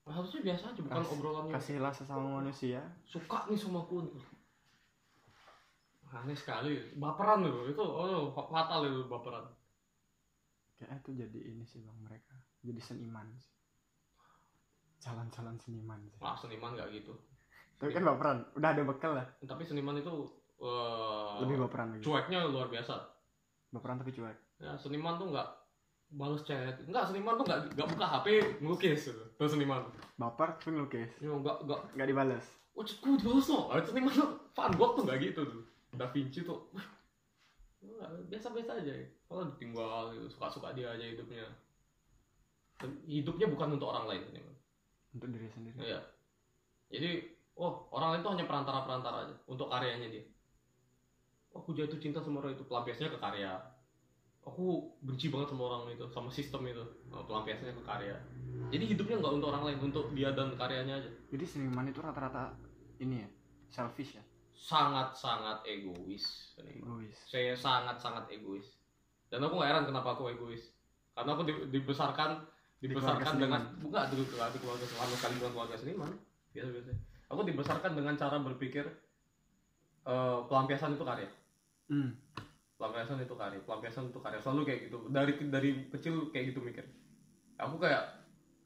harusnya biasa aja bukan
Kas-
obrolannya
Kasihlah sesama manusia.
suka nih sama aku nih. aneh sekali baperan loh itu oh fatal itu baperan
Kayaknya tuh jadi ini sih bang mereka. Jadi seniman sih. Jalan-jalan seniman sih.
ah seniman nggak gitu
Tapi kan baperan. Udah ada bekal lah.
tapi seniman itu eh,
Lebih baperan lagi.
cueknya luar biasa
Baperan tapi cuek.
ya seniman tuh nggak balas chat nggak seniman tuh nggak nggak buka hp ngelukis gitu itu seniman
Baper tapi ngelukis.
ya nggak nggak
Nggak dibales.
oh chatku dibalas no seniman tuh Van Gogh tuh nggak gitu tuh Da Vinci tuh biasa biasa aja ya. kalau ditinggal gitu, suka suka dia aja hidupnya Dan hidupnya bukan untuk orang lain seniman
Untuk diri sendiri.
Iya. Jadi, oh orang lain itu hanya perantara-perantara aja untuk karyanya dia. Oh, aku jatuh cinta sama orang itu pelampiasnya ke karya. Aku benci banget sama orang itu, sama sistem itu. Oh, pelampiasnya ke karya. Jadi hidupnya nggak untuk orang lain, untuk dia dan karyanya aja.
Jadi seniman itu rata-rata ini ya, selfish ya,
Sangat-sangat egois. seniman.
egois.
Saya sangat-sangat egois. Dan aku nggak heran kenapa aku egois. Karena aku di- dibesarkan
Di
dengan bukan di keluarga keluarga sama sekali bukan keluarga seniman. Biasa biasa. Aku dibesarkan dengan cara berpikir eh, pelampiasan itu karya.
Hmm.
pelampiasan itu karya pelampiasan itu karya. Selalu kayak gitu. Dari dari kecil kayak gitu mikir. Aku kayak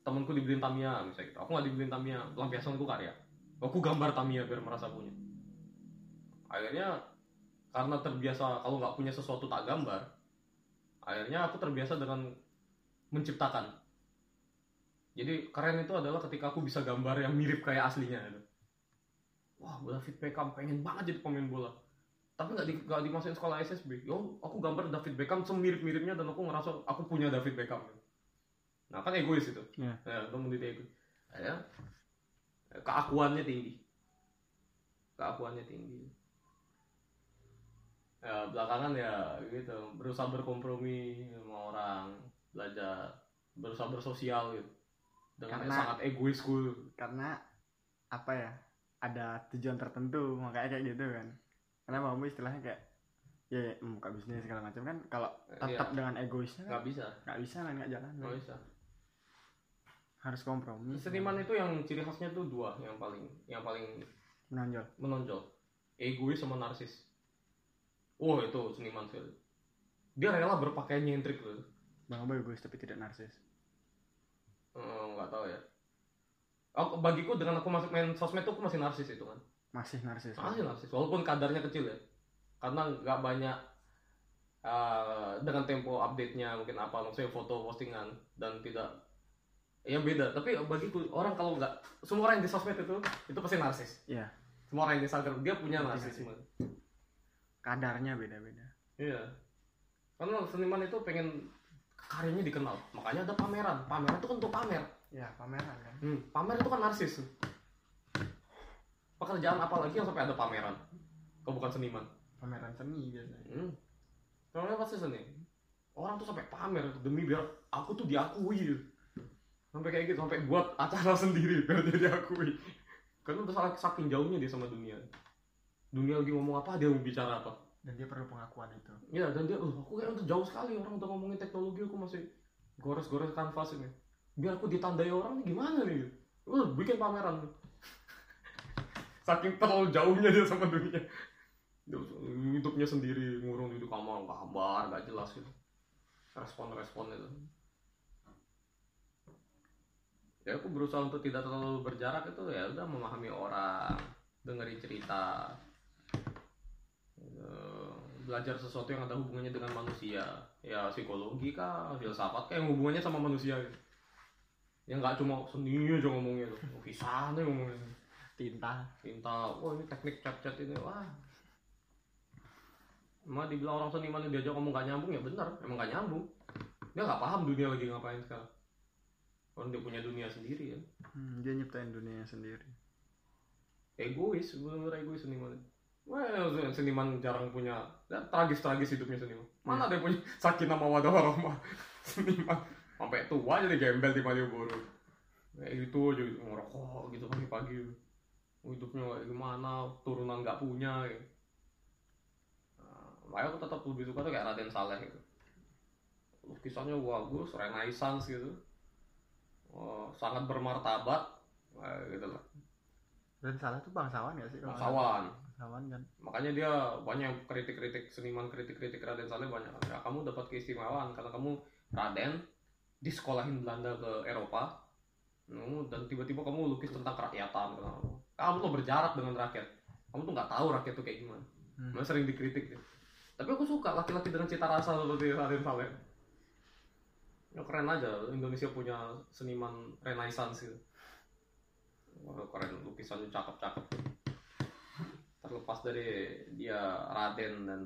temanku dibeliin Tamiya misalnya gitu. Aku nggak dibeliin Tamiya. Pelampiasan itu karya. Aku gambar Tamiya biar merasa punya. Akhirnya karena terbiasa kalau nggak punya sesuatu tak gambar akhirnya aku terbiasa dengan menciptakan jadi keren itu adalah ketika aku bisa gambar yang mirip kayak aslinya gitu. wah David Beckham pengen banget jadi pemain bola. Tapi nggak di, nggak dimasukin sekolah SSB yo aku gambar David Beckham semirip miripnya dan aku ngerasa aku punya David Beckham nah kan egois itu.
Iya.
ya itu menjadi egois. Ya keakuannya tinggi. Keakuannya tinggi. Ya belakangan ya gitu berusaha berkompromi sama orang belajar berusaha bersosial gitu dengan
Karena-
sangat egoisku
Karena apa ya, ada tujuan tertentu makanya kayak gitu kan. Karena kamu istilahnya kayak ya ya, buka bisnis segala macam kan kalau tetap
Iya.
dengan egoisnya kan
nggak bisa.
nggak bisa kan nggak jalan
nggak bisa.
Harus kompromi.
Seniman itu yang ciri khasnya tuh dua yang paling yang paling
menonjol.
menonjol. Egois sama narsis. Oh itu seniman sekali dia rela berpakaian nyentrik loh
bang Abu egois tapi tidak narsis
Eh, nggak tahu ya. Aku bagiku dengan aku masuk main sosmed tuh aku masih narsis itu kan.
Masih narsis.
Masih narsis walaupun kadarnya kecil ya. Karena nggak banyak eh, dengan tempo update-nya mungkin apa maksudnya foto postingan dan tidak ya beda. Tapi bagiku orang kalau nggak semua orang yang di sosmed itu itu pasti narsis.
Iya.
semua orang yang di Instagram dia punya narsisme
kadarnya beda beda
Iya. Karena seniman itu pengen karyanya dikenal. Makanya ada pameran. Pameran itu kan untuk pamer.
ya pameran kan
Hmm, pamer itu kan narsis. Pekerjaan apa lagi yang sampai ada pameran? Kau bukan seniman.
pameran seni biasanya
Hmm. Pameran pasti seni. orang tuh sampai pamer demi biar aku tuh diakui sampai kayak gitu sampai buat acara sendiri biar dia diakui karena udah salah saking jauhnya dia sama dunia dunia lagi ngomong apa dia mau bicara apa
dan dia perlu pengakuan itu
Iya dan dia, oh, aku kayak jauh sekali orang udah ngomongin teknologi aku masih gores-gores kanvas ini. Biar aku ditandai orang nih gimana nih? Uh, bikin pameran. Saking terlalu jauhnya dia sama dunia. Dia hidupnya sendiri ngurung di kamar gambar gak jelas gitu. Respon-respon itu. Ya aku berusaha untuk tidak terlalu berjarak itu ya udah memahami orang, dengerin cerita, belajar sesuatu yang ada hubungannya dengan manusia. Ya psikologi kah filsafat kah yang hubungannya sama manusia gitu. yang nggak cuma seni aja ngomongnya tuh kisah nih ngomongnya.
Tinta.
Cinta wah ini teknik chat ini. Wah. Emang dibilang orang seniman diajak ngomong gak nyambung ya benar. Emang gak nyambung. Dia nggak paham dunia lagi ngapain sekarang. Orang dia punya dunia sendiri ya.
Hmm, dia nyiptain dunia sendiri.
Egois bener egois seniman Wah, seniman jarang punya ya, tragis-tragis hidupnya seniman. Mana ada yang punya sakinah mawadah warahmah seniman sampai tua jadi gembel di Malioboro. Kayak gitu aja ngerokok gitu pagi-pagi. Hidupnya kayak gimana, turunan nggak punya gitu. Nah, makanya aku tetap lebih suka tuh kayak Raden Saleh gitu. Lukisannya bagus, renaissance gitu. Oh, sangat bermartabat. Nah, gitu lah.
dan salah tuh bangsawan ya sih nggak kan.
Makanya dia banyak kritik-kritik seniman kritik-kritik Raden Saleh banyak. Ya kamu dapat keistimewaan karena kamu Raden disekolahin Belanda ke Eropa dan tiba-tiba kamu lukis tentang kerakyatan kamu. Tuh berjarak dengan rakyat. Kamu tuh nggak tahu rakyat tuh kayak gimana.
Hmm.
Sering dikritik dia. tapi aku suka laki-laki dengan cita rasa seperti Raden Saleh. Ya keren aja. Indonesia punya seniman renaissance gitu. Wah, keren. Lukisannya cakep-cakep terlepas dari dia Raden dan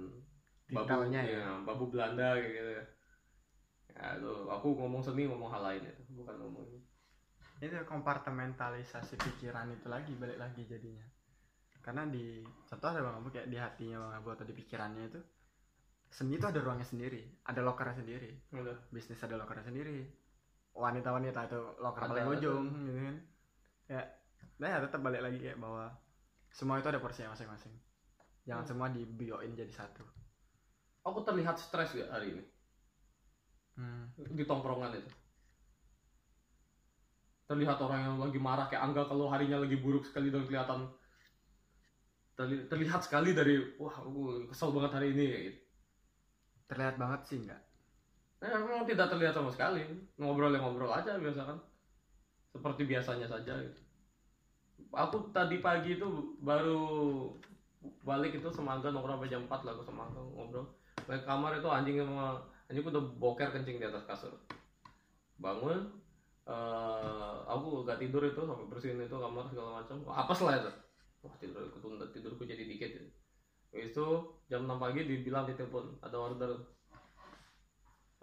babu
ya.
ya, babu Belanda kayak gitu ya. Itu aku ngomong seni ngomong hal lain itu bukan ngomong
itu kompartementalisasi pikiran itu lagi balik lagi jadinya. Karena di contoh ada bang Abu kayak di hatinya bang Abu atau di pikirannya itu seni itu ada ruangnya sendiri ada lokernya sendiri.
Udah
bisnis ada lokernya sendiri. Wanita-wanita itu loker
Ada,
paling ujung gitu kan. Ya nah ya tetap balik lagi kayak bahwa semua itu ada porsinya masing-masing jangan
Hmm.
semua dibioin jadi satu
aku terlihat stres ya hari ini
hmm.
di tongkrongan itu terlihat orang yang lagi marah kayak Angga kalau harinya lagi buruk sekali dan kelihatan terli- terlihat sekali dari wah aku kesel banget hari ini kayak gitu.
terlihat banget sih enggak
Nah, memang tidak terlihat sama sekali ngobrol yang ngobrol aja biasa kan seperti biasanya saja gitu. Aku tadi pagi itu baru balik itu sama Angga nongkrong sampai jam 4 lah aku sama Angga ngobrol. Balik kamar itu anjing sama anjingku udah boker kencing di atas kasur. Bangun eh aku gak tidur itu sampai bersihin itu kamar segala macam. Apa lah itu. Wah tidur aku tunda tidurku jadi dikit itu Habis itu jam 6 pagi dibilang di telepon ada order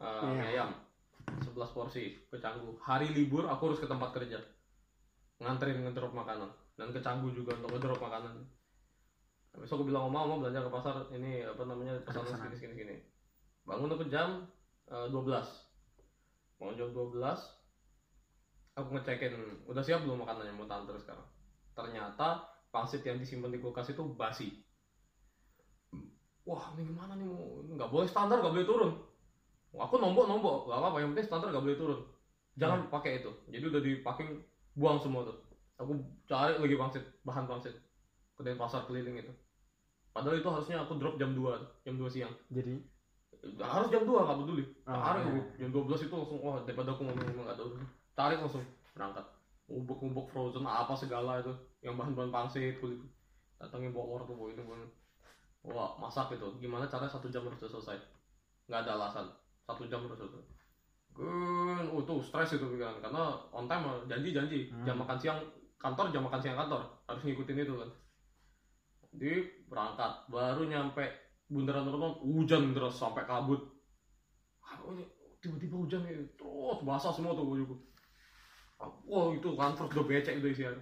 mie ayam 11 porsi ke Canggu hari libur aku harus ke tempat kerja nganterin ngedrop makanan dan ke Canggu juga untuk ngedrop makanan. Itu aku bilang oma oma belanja ke pasar ini apa namanya pesanan. segini segini segini. Bangun aku jam eh, 12 bangun jam 12 aku ngecekin udah siap belum makanannya mau antar sekarang? Ternyata pangsit yang disimpan di kulkas itu basi. Wah ini gimana nih mau nggak boleh standar nggak boleh turun. Aku nombok nombok nggak apa-apa yang penting standar nggak boleh turun. Jangan pakai itu. Jadi udah dipaking buang semua tuh. Aku cari lagi pangsit bahan pangsit. Ke pasar keliling itu. Padahal itu harusnya aku drop jam 2 jam 2 siang.
Jadi?
Harus jam 2 nggak peduli.
Oh,
cari
iya.
aku. Jam 12 itu langsung wah daripada aku ngomong-ngomong nggak tahu. Tarik langsung. Berangkat. Ubek-ubek frozen apa segala itu. Yang bahan-bahan pangsit kulit. Datangin bawa orang tuh bawa ini bawa wah masak itu. Gimana caranya satu jam harus selesai? Nggak ada alasan. Satu jam harus selesai Gun, oh tuh stres itu pikiran karena on time janji janji
Hmm.
jam makan siang kantor jam makan siang kantor harus ngikutin itu kan. Di berangkat baru nyampe bundaran Rembang hujan deras sampai kabut. Tiba-tiba hujan ya terus basah semua tuh bajuku Ah, wah itu kan terus udah becek itu isian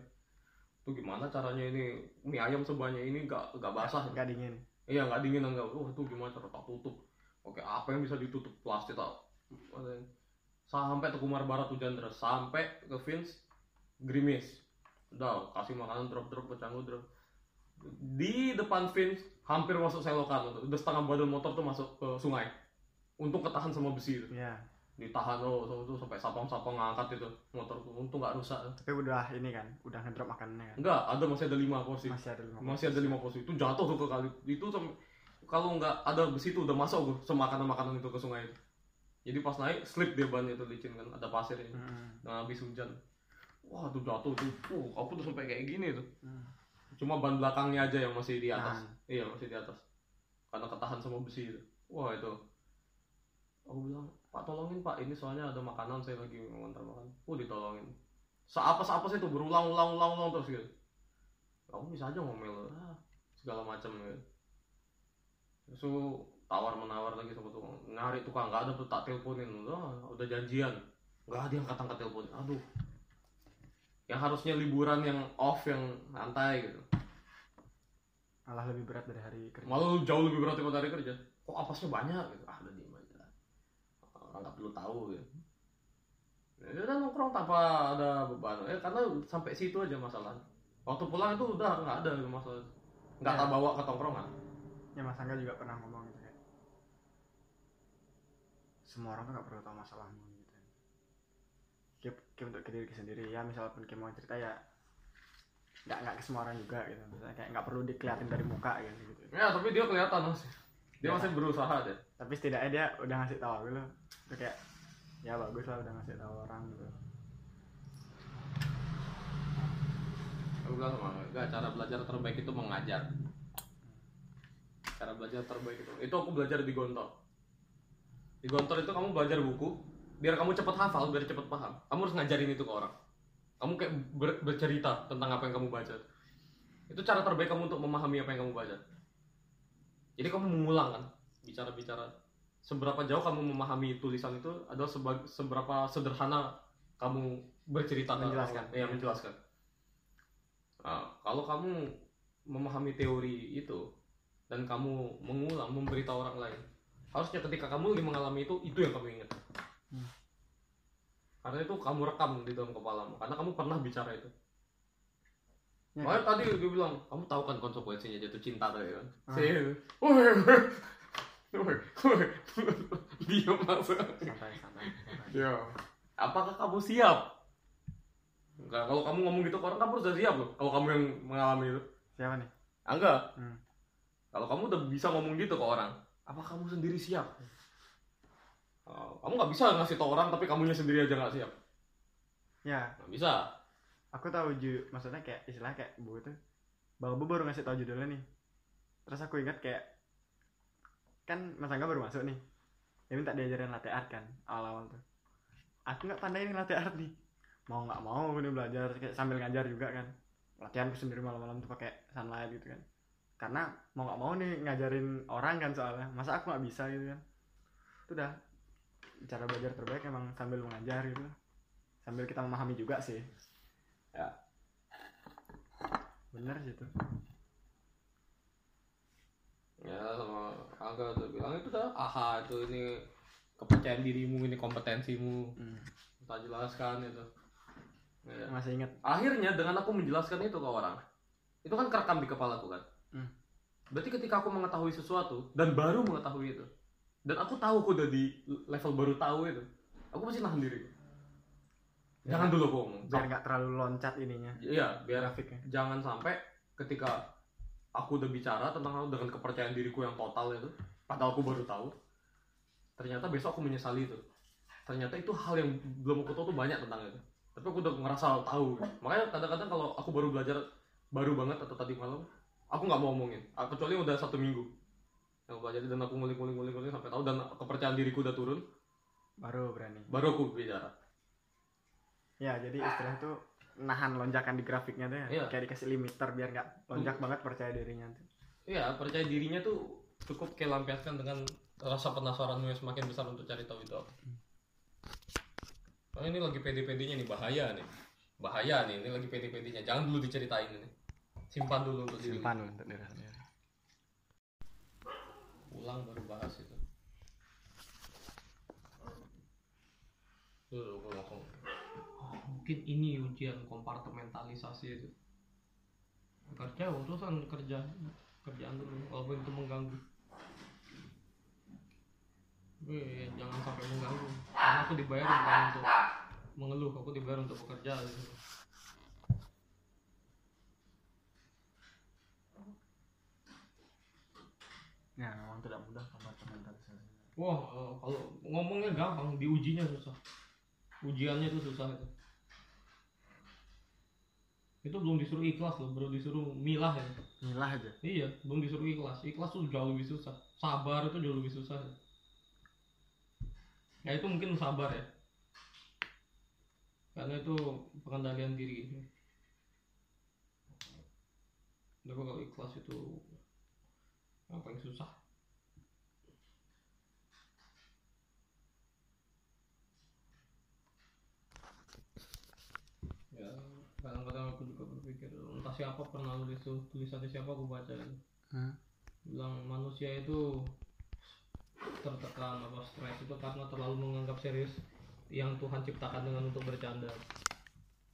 tuh gimana caranya ini mie ayam sebanyak ini gak gak basah?
Nggak dingin.
Iya nggak dingin enggak wah itu gimana cara tak tutup. Oke apa yang bisa ditutup? Plastik tau sampai ke Kumar Barat hujan deras sampai ke Vince Grimis udah kasih makanan drop drop pecanggu drop. Di depan Vince hampir masuk selokan. Udah setengah badan motor tuh masuk ke sungai. Untuk ketahan sama besi itu.
Ya
ditahan oh so, tuh sampai sapang-sapang ngangkat itu. Motor tuh untung nggak rusak.
Tapi udah ini kan udah ngedrop makanannya kan?
Enggak ada masih ada lima porsi.
Masih ada lima
masih ada lima porsi. Itu jatuh tuh ke kali itu kalau nggak ada besi itu udah masuk tuh semakanan makanan itu ke sungai itu jadi pas naik slip dia ban itu licin kan ada pasirnya.
Hmm,
nah habis hujan. Wah tuh jatuh tuh. Uh, aku tuh sampai kayak gini tuh.
Hmm.
cuma ban belakangnya aja yang masih di atas.
Tahan.
iya masih di atas. Karena ketahan sama besi itu. Wah itu. Aku bilang pak tolongin pak. Ini soalnya ada makanan saya lagi mengantar makan. Oh ditolongin. Seapa seapa sih itu berulang ulang ulang ulang terus gitu. Kamu bisa aja ngomel ah, segala macam gitu. Terus tuh tawar menawar lagi sama tukang. Nyari tukang nggak ada tuh tak teleponin. Udah udah janjian. Nggak ada yang kata angkat telepon. Aduh. Yang harusnya liburan yang off yang santai gitu.
Malah lebih berat dari hari kerja.
Malah jauh lebih berat daripada hari kerja. Kok apasnya banyak gitu? Ah udah diem aja orang nggak perlu tahu gitu. Ya udah nongkrong tanpa ada beban. Eh karena sampai situ aja masalah. Waktu pulang itu udah nggak ada masalah. Nggak
Ya.
tak bawa ke tongkrongan.
Ya mas Angga juga pernah ngomong gitu semua orang tuh nggak perlu tahu masalahmu gitu. Keep, keep untuk diri sendiri. Ya misalnya kayak mau cerita ya nggak nggak ke semua orang juga gitu. Misalnya kayak nggak perlu dikeliatin dari muka gitu gitu.
Ya tapi dia kelihatan masih. Dia
Ya.
masih berusaha deh.
Tapi setidaknya dia udah ngasih tahu gitu. Itu kayak ya bagus lah udah ngasih tahu orang gitu.
Aku bilang sama enggak cara belajar terbaik itu mengajar. Cara belajar terbaik itu itu aku belajar di Gontor di Gontor itu kamu belajar buku biar kamu cepat hafal biar cepat paham. Kamu harus ngajarin itu ke orang. Kamu kayak ber- bercerita tentang apa yang kamu baca. Itu cara terbaik kamu untuk memahami apa yang kamu baca. Jadi kamu mengulang kan bicara-bicara. Seberapa jauh kamu memahami tulisan itu adalah seba- seberapa sederhana kamu bercerita
Menjelaskan.
Iya, menjelaskan. Nah, kalau kamu memahami teori itu dan kamu mengulang memberitahu orang lain, harusnya ketika kamu lagi mengalami itu itu yang kamu ingat.
Hmm.
Karena itu kamu rekam di dalam kepalamu, karena kamu pernah bicara itu.
Ya,
Makanya tadi dia bilang, kamu tahu kan konsekuensinya jatuh cinta tadi kan?
Ah.
Woi, woi, diam masa.
santai santai, santai.
Ya. Apakah kamu siap? Enggak, kalau kamu ngomong gitu ke orang, kamu sudah siap loh. Kalau kamu yang mengalami itu.
siapa nih
Ah, enggak.
Hmm.
Kalau kamu udah bisa ngomong gitu ke orang, apa kamu sendiri siap? Oh, kamu nggak bisa ngasih tau orang tapi kamunya sendiri aja nggak siap.
ya.
Nggak bisa.
aku tahu ju maksudnya kayak istilah kayak bu itu bang bu baru ngasih tahu judulnya nih. Terus aku ingat kayak kan mas Angga baru masuk nih. Dia minta diajarin latte art kan awal-awal tuh. Aku nggak pandai nih latte art nih. Mau nggak mau nih belajar kayak sambil ngajar juga kan. Latihan sendiri malam-malam tuh pakai sunlight gitu kan karena mau nggak mau nih ngajarin orang kan soalnya. Masa aku nggak bisa gitu kan? Itu udah cara belajar terbaik emang sambil mengajar gitu. Sambil kita memahami juga sih.
Ya.
bener sih itu.
Ya sama Angga tuh bilang itu dah. Aha itu ini kepercayaan dirimu ini kompetensimu. Kita jelaskan itu. Ya.
masih inget
Akhirnya dengan aku menjelaskan itu ke orang, itu kan kerekam di kepala aku kan.
Hmm.
Berarti ketika aku mengetahui sesuatu dan baru mengetahui itu, dan aku tahu aku udah di level baru tahu itu, aku pasti nahan diri. Jangan dulu aku ngomong.
biar nggak terlalu loncat ininya
Iya, biar
grafiknya
jangan sampai ketika aku udah bicara tentang hal dengan kepercayaan diriku yang total itu, padahal aku baru tahu, ternyata besok aku menyesali itu. Ternyata itu hal yang belum aku tahu tuh banyak tentang itu. Tapi aku udah ngerasa tahu. Makanya kadang-kadang kalau aku baru belajar baru banget atau tadi malam, aku nggak mau ngomongin. Ah, Kecuali udah satu minggu. Yang aku pelajari dan aku ngulik-ngulik-ngulik sampai tahu dan kepercayaan diriku udah turun,
baru berani
baru aku bicara.
ya jadi istilah itu nahan lonjakan di grafiknya tuh ya
Iya.
kayak dikasih limiter biar nggak lonjak banget percaya dirinya tuh
Iya, percaya dirinya tuh cukup kayak lampiaskan dengan rasa penasaranmu yang semakin besar untuk cari tahu itu apa. Karena ini lagi pede-pedenya nih, bahaya nih. Bahaya nih, ini lagi pede-pedenya. Jangan dulu diceritain ini simpan dulu untuk
simpan dulu untuk diri sendiri.
Pulang baru bahas itu. Ah, mungkin ini ujian kompartementalisasi itu. Kerja urusan kerja kerjaan dulu walaupun itu mengganggu. Wih, jangan sampai mengganggu. Karena aku dibayar bukan untuk mengeluh aku dibayar untuk bekerja gitu.
Ya memang tidak mudah kompartementalisasi
wah eh, kalau ngomongnya gampang diujinya susah ujiannya itu susah itu itu belum disuruh ikhlas loh baru disuruh milah ya
milah aja
Iya, belum disuruh ikhlas. Ikhlas tuh jauh lebih susah. Sabar itu jauh lebih susah. Ya itu mungkin sabar ya. Karena itu pengendalian diri. Tapi kalau ikhlas itu yang paling susah. Ya, kadang-kadang aku juga berpikir entah siapa pernah nulis tuh tulisannya siapa aku baca itu
hmm?
bilang manusia itu tertekan apa stres itu karena terlalu menganggap serius yang Tuhan ciptakan dengan untuk bercanda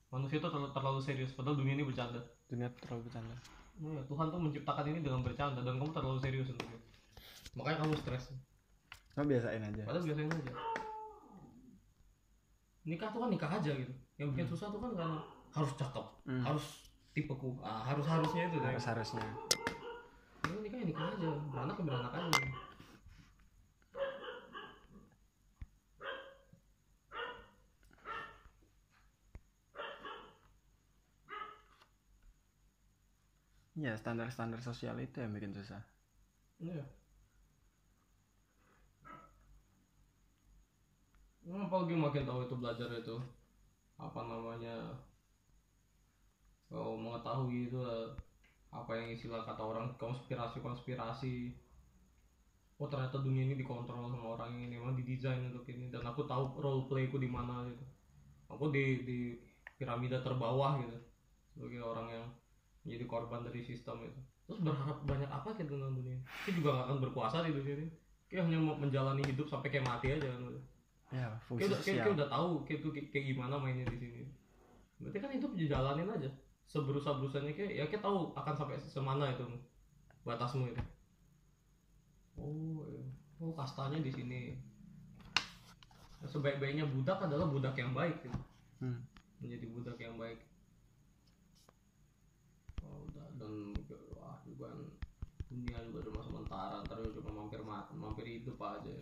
manusia itu terlalu, terlalu serius padahal dunia ini bercanda
dunia terlalu bercanda
Nah, ya, Tuhan tuh menciptakan ini dengan bercanda dan kamu terlalu serius untuk itu makanya kamu stres.
Cuma biasain aja.
Padahal biasain aja. Nikah tuh kan nikah aja gitu. Yang bikin susah tuh kan karena harus cakep
Hmm.
harus tipeku ah, harus harusnya itu
harus harusnya.
Ini nikah ya nikah aja, beranak ya beranak aja.
Iya standar standar sosial itu yang bikin susah.
Iya. Nah, apalagi makin tahu itu belajar itu apa namanya kau mengetahui itu eh, apa yang istilah kata orang konspirasi konspirasi oh ternyata dunia ini dikontrol sama orang ini memang didesain untuk ini. Dan aku tahu role playku di mana gitu. Aku di di piramida terbawah gitu sebagai orang yang menjadi korban dari sistem itu terus berharap banyak apa kita dengan dunia kita juga gak akan berkuasa di dunia ini kita hanya mau menjalani hidup sampai kayak mati aja kan udah.
ya fungsi
Kayak udah, kayak,
sosial
kayak udah tahu kayak tuh kayak, gimana mainnya di sini. Berarti kan hidup dijalanin aja. Seberusa berusanya kayak ya kita tahu akan sampai semana itu batasmu itu. Oh, iya. oh kastanya di sini. Sebaik-baiknya budak adalah budak yang baik gitu.
Hmm.
Menjadi budak yang baik. Oh, udah dan wah juga dunia juga cuma sementara ntar juga cuma mampir mampir hidup aja.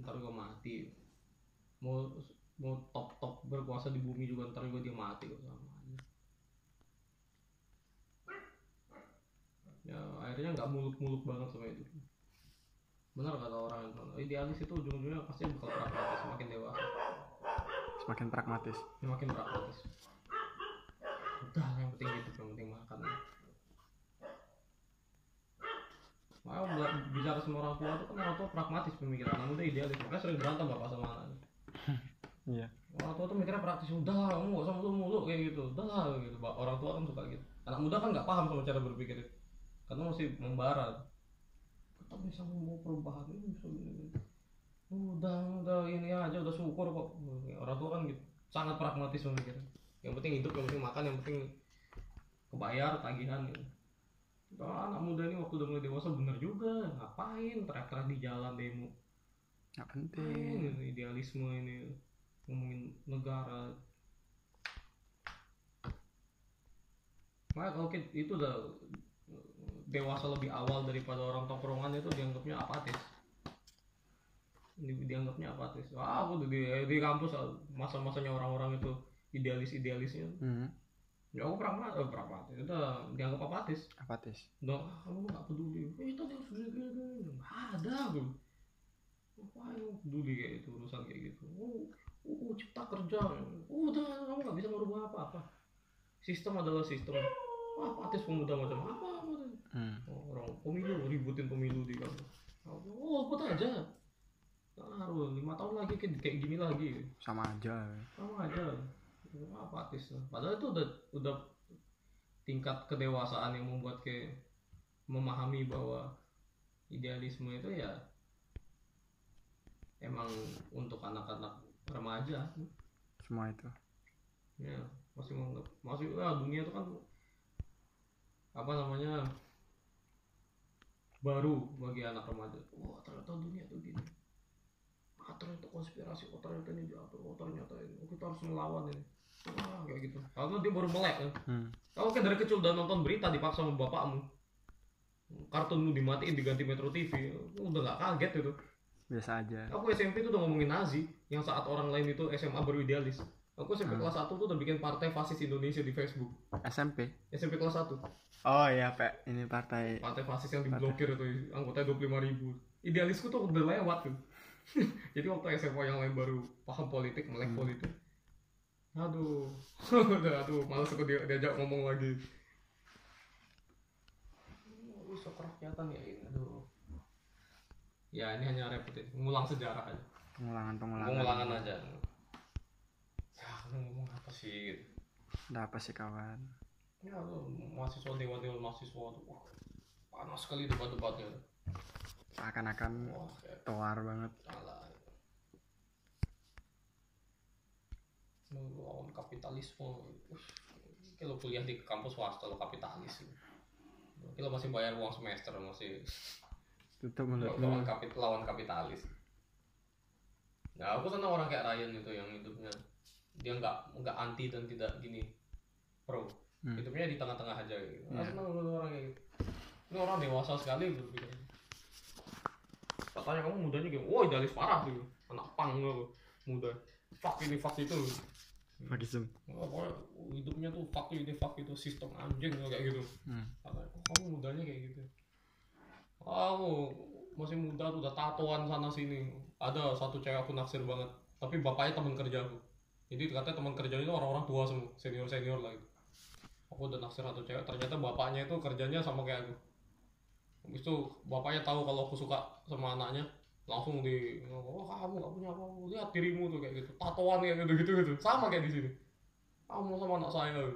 Ntar juga mati. Mau mau top top berkuasa di bumi juga ntar juga dia mati kok sama aja. Ya akhirnya nggak muluk-muluk banget sama itu. Benar kata orang itu. Idealis itu ujung-ujungnya pasti bakal pragmatis semakin dewasa.
Semakin pragmatis.
Semakin pragmatis. Udah yang penting hidup yang penting makan Makanya bicara sama orang tua itu kan orang tua pragmatis pemikiran, anak muda idealis, makanya sering berantem bapak sama anaknya.
iya
Orang tua tuh mikirnya praktis, udah kamu gak usah mulu-mulu kayak gitu, udah lah gitu. Orang tua kan suka gitu. Anak muda kan nggak paham sama cara berpikir itu, karena masih membara. Kita bisa mau perubahan ini bisa gini. Udah, udah ini aja, udah syukur kok. Orang tua kan gitu, sangat pragmatis memikirnya. Yang penting hidup, yang penting makan, yang penting kebayar tagihan gitu. Nah, anak muda ini waktu udah mulai dewasa bener juga, ngapain teriak-teriak di jalan demo?
Nggak penting.
Ini idealisme ini? Ngomongin negara. Makanya kalau kita, itu udah dewasa lebih awal daripada orang tongkrongan itu dianggapnya apatis. Di- dianggapnya apatis. Wah aku di, di kampus masa-masanya orang-orang itu idealis-idealisnya.
Hmm.
Ya aku pragmatis eh, pragmatis itu dianggap apatis
apatis
ah, kamu nggak peduli. Eh, tadi harus gini gini gini. Nggak ada, bro. Ngapain kamu peduli kayak itu urusan kayak gitu? Oh, oh, cipta kerja. Oh, udah, kamu nggak bisa merubah apa-apa. Sistem adalah sistem. Wah, apatis pemuda macam apa? apa
hmm.
Oh, orang pemilu ributin pemilu di kampus. Oh, ikut aja. Taruh lima tahun lagi kayak gini lagi.
sama aja
Sama aja. Apatis. Padahal itu udah udah tingkat kedewasaan yang membuat kayak memahami bahwa idealisme itu ya emang untuk anak-anak remaja.
Semua itu.
Ya masih menganggap masih ya dunia itu kan apa namanya baru bagi anak remaja. Wah ternyata dunia tuh gini. Ah ternyata konspirasi oh ternyata ini jatuh oh ternyata ini. Oh, kita harus melawan ini kayak gitu. Karena dia baru melek kan
hmm.
kalau kayak dari kecil udah nonton berita dipaksa sama bapakmu kartunmu dimatiin diganti Metro TV udah nggak kaget itu
biasa aja.
Aku SMP tuh udah ngomongin Nazi yang saat orang lain itu SMA baru idealis. Aku SMP
Hmm.
kelas 1 tuh udah bikin partai fasis Indonesia di Facebook.
SMP
SMP kelas 1
oh iya pak. Ini partai
partai fasis yang diblokir itu anggotanya 25 ribu. Idealisku tuh udah lewat tuh. Jadi waktu SMA yang lain baru paham politik melek
Hmm.
politik aduh. Udah aduh malas aku dia, diajak ngomong lagi. Oh, bisa kerakyatan ya ini aduh. Ya ini hanya repetisi ngulang sejarah aja.
Pengulangan pengulangan.
Pengulangan aja. Ya aku ngomong apa sih gitu.
ada apa sih kawan?
Ya tuh mahasiswa dewan dewan mahasiswa tuh wah, panas sekali debat-debatnya.
Seakan-akan
wah kayak
toar banget
lawan kapitalisme. Kalau kuliah di kampus swasta lo kapitalis. Kalau masih bayar uang semester masih
tutup
lawan,
mulutmu
kapit lawan kapitalis. Nah aku senang orang kayak Ryan itu yang hidupnya. Dia nggak nggak anti dan tidak gini. Pro.
Hmm.
hidupnya di tengah-tengah aja gitu.
Iya.
senang orang kayak gitu. Ini orang dewasa sekali berpikir katanya kamu mudanya gitu wah idealis parah tuh. Anak pang lo muda. Fuck ini fuck itu
Fakism
Wah, pokoknya hidupnya tuh fuck ini fuck itu sistem anjing lo kayak gitu.
Hmm.
katanya kok kamu mudanya kayak gitu. Aku masih muda tuh udah tatoan sana sini. Ada satu cewek aku naksir banget tapi bapaknya teman kerja aku. Jadi katanya teman kerjanya itu orang-orang tua semua senior senior lah gitu aku udah naksir satu cewek ternyata bapaknya itu kerjanya sama kayak aku. Habis itu bapaknya tahu kalau aku suka sama anaknya langsung di oh kamu gak punya apa lihat dirimu tuh kayak gitu. Tatoan kayak gitu gitu gitu. Sama kayak di sini. Kamu sama anak saya gitu.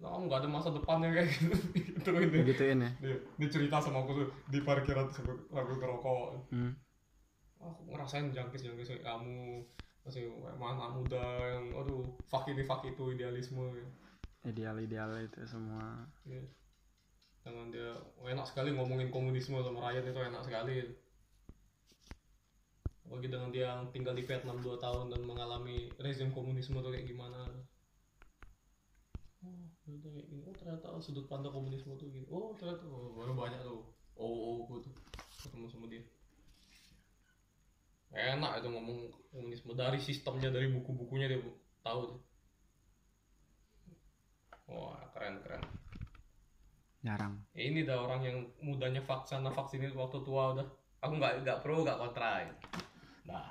Nah, kamu gak ada masa depannya kayak gitu. Gitu ini.
Gituin ya?
Dia, dia cerita sama aku tuh di parkiran sambil sambil ngerokok.
Hmm.
aku ngerasain jangkis jangkis kayak kamu masih kayak mana muda yang aduh fuck ini fuck itu idealisme
ideal ideal itu semua.
Ya. dengan dia enak sekali ngomongin komunisme sama rakyat itu enak sekali apalagi dengan dia yang tinggal di Vietnam 2 tahun dan mengalami rezim komunisme tuh kayak gimana? Oh ternyata kayak gini. Oh ternyata sudut pandang komunisme tuh gini. Oh ternyata oh, baru banyak tuh. Oh oh gue tuh. Ketemu sama dia. Enak itu ngomong komunisme. Dari sistemnya dari buku-bukunya dia tahu tuh. Wah keren keren.
Jarang.
Ini dah orang yang mudanya vaksin vaksin itu waktu tua udah. Aku nggak nggak pro nggak kontra. ya. Nah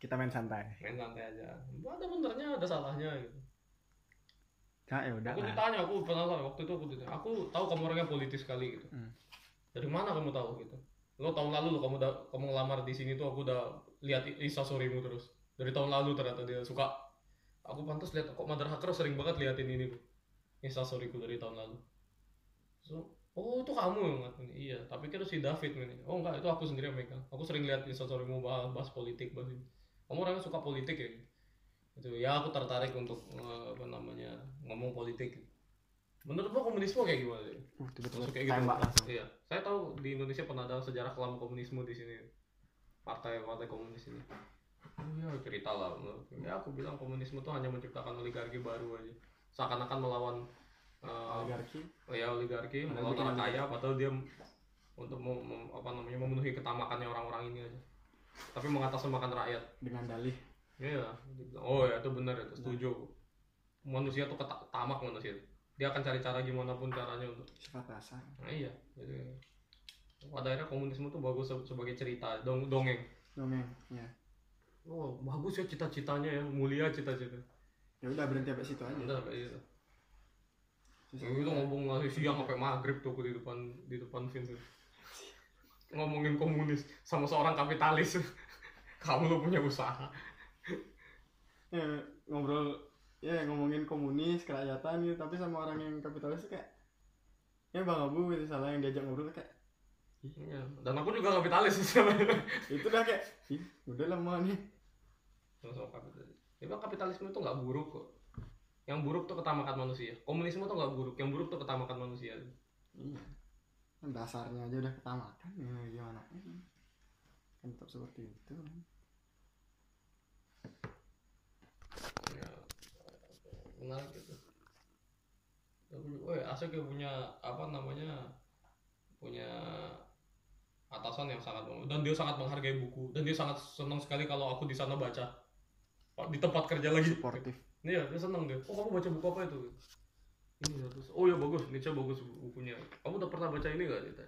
kita main santai.
Main santai aja. Ada benernya ada salahnya gitu.
Ya ya udah
aku
lah.
ditanya aku penasaran waktu itu aku ditanya aku tahu kamu orangnya politis sekali gitu.
Hmm.
dari mana kamu tahu? gitu. Lo tahun lalu lo kamu udah kamu ngelamar di sini tuh aku udah lihat Isa storymu terus. Dari tahun lalu ternyata dia suka. Aku pantas lihat kok Mother Hacker sering banget liatin ini Insta storyku dari tahun lalu. So, oh itu kamu yang ngatain iya tapi kira si David ini oh enggak itu aku sendiri yang megang aku sering lihat Insta storymu bahas, bahas politik bahas ini kamu orangnya suka politik ya itu ya aku tertarik untuk eh, apa namanya ngomong politik menurut lo komunisme kayak gimana sih?
uh, tiba-tiba
kayak gitu.
tembak langsung
Iya, saya tahu di Indonesia pernah ada sejarah kelam komunisme di sini. Partai-partai komunis ini. Oh ya cerita lah. Ya aku bilang komunisme itu hanya menciptakan oligarki baru aja. Seakan-akan melawan eh,
oligarki
oh ya oligarki,
Nah, bikin
orang kaya, padahal dia untuk mem- mem- apa namanya memenuhi ketamakannya orang-orang ini aja. Tapi mengatasnamakan rakyat.
dengan dalih
Iya. dia bilang, Oh ya itu benar itu setuju. Manusia tuh keta- tamak manusia. Dia akan cari cara gimana pun caranya untuk
sifat dasar
Nah, iya. Jadi pada akhirnya komunisme tuh bagus se- sebagai cerita dong dongeng.
dongeng ya
Oh bagus ya cita-citanya ya mulia cita-cita.
ya udah berhenti sampai situ aja
Udah kayak gitu. Ya, itu ngomong ngasih siang sampai maghrib tuh aku di depan di depan Vincent. Ngomongin komunis sama seorang kapitalis. Kamu lo punya usaha.
ya, ngobrol ya ngomongin komunis kerakyatan gitu tapi sama orang yang kapitalis kayak ya bang abu gitu salah yang diajak ngobrol kayak
Iya. Dan aku juga kapitalis
itu udah kayak ih udah lah mau nih
Sama-sama kapitalis. bilang kapitalisme itu nggak buruk kok yang buruk tuh ketamakan manusia. Komunisme tuh nggak buruk yang buruk tuh ketamakan manusia.
Iya. Kan dasarnya aja udah ketamakan ya gimana? Kan tetap seperti itu.
Ya menarik gitu Woi, asik ya punya apa namanya punya atasan yang sangat dan dia sangat menghargai buku dan dia sangat senang sekali kalau aku di sana baca. Di tempat kerja lagi.
Sportif
Iya, dia seneng dia. Oh, kamu baca buku apa itu? Ini terus. Oh ya bagus, Nietzsche bagus bukunya. Kamu udah pernah baca ini gak, Dita?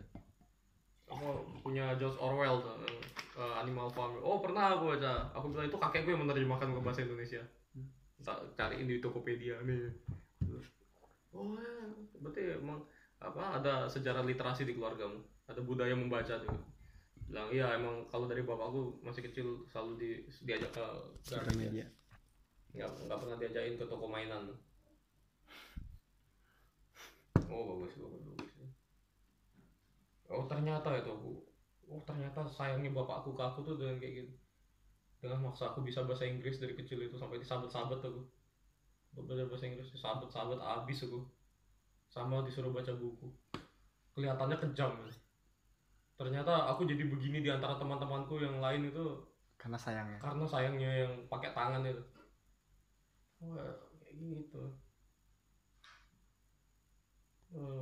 Apa punya George Orwell tuh, eh, Animal Farm. Oh, pernah aku baca. Aku bilang itu kakekku yang menerjemahkan ke bahasa Indonesia. Tak cariin di Tokopedia nih. Terus, oh ya, berarti emang apa ada sejarah literasi di keluargamu. Ada budaya membaca juga. Bilang iya emang kalau dari bapakku masih kecil selalu di, diajak ke
sosial media
nggak nggak pernah diajakin ke toko mainan oh bagus bagus bagus. Oh ternyata itu aku. Oh ternyata sayangnya bapakku ke aku tuh dengan kayak gitu. Dengan maksa aku bisa bahasa Inggris dari kecil itu sampai disabet-sabet aku. Belajar bahasa Inggris disabet-sabet abis aku. Sama disuruh baca buku. Kelihatannya kejam. Ternyata aku jadi begini di antara teman-temanku yang lain itu
karena sayangnya.
karena sayangnya yang pakai tangan itu Wah, kayak gitu. Eh,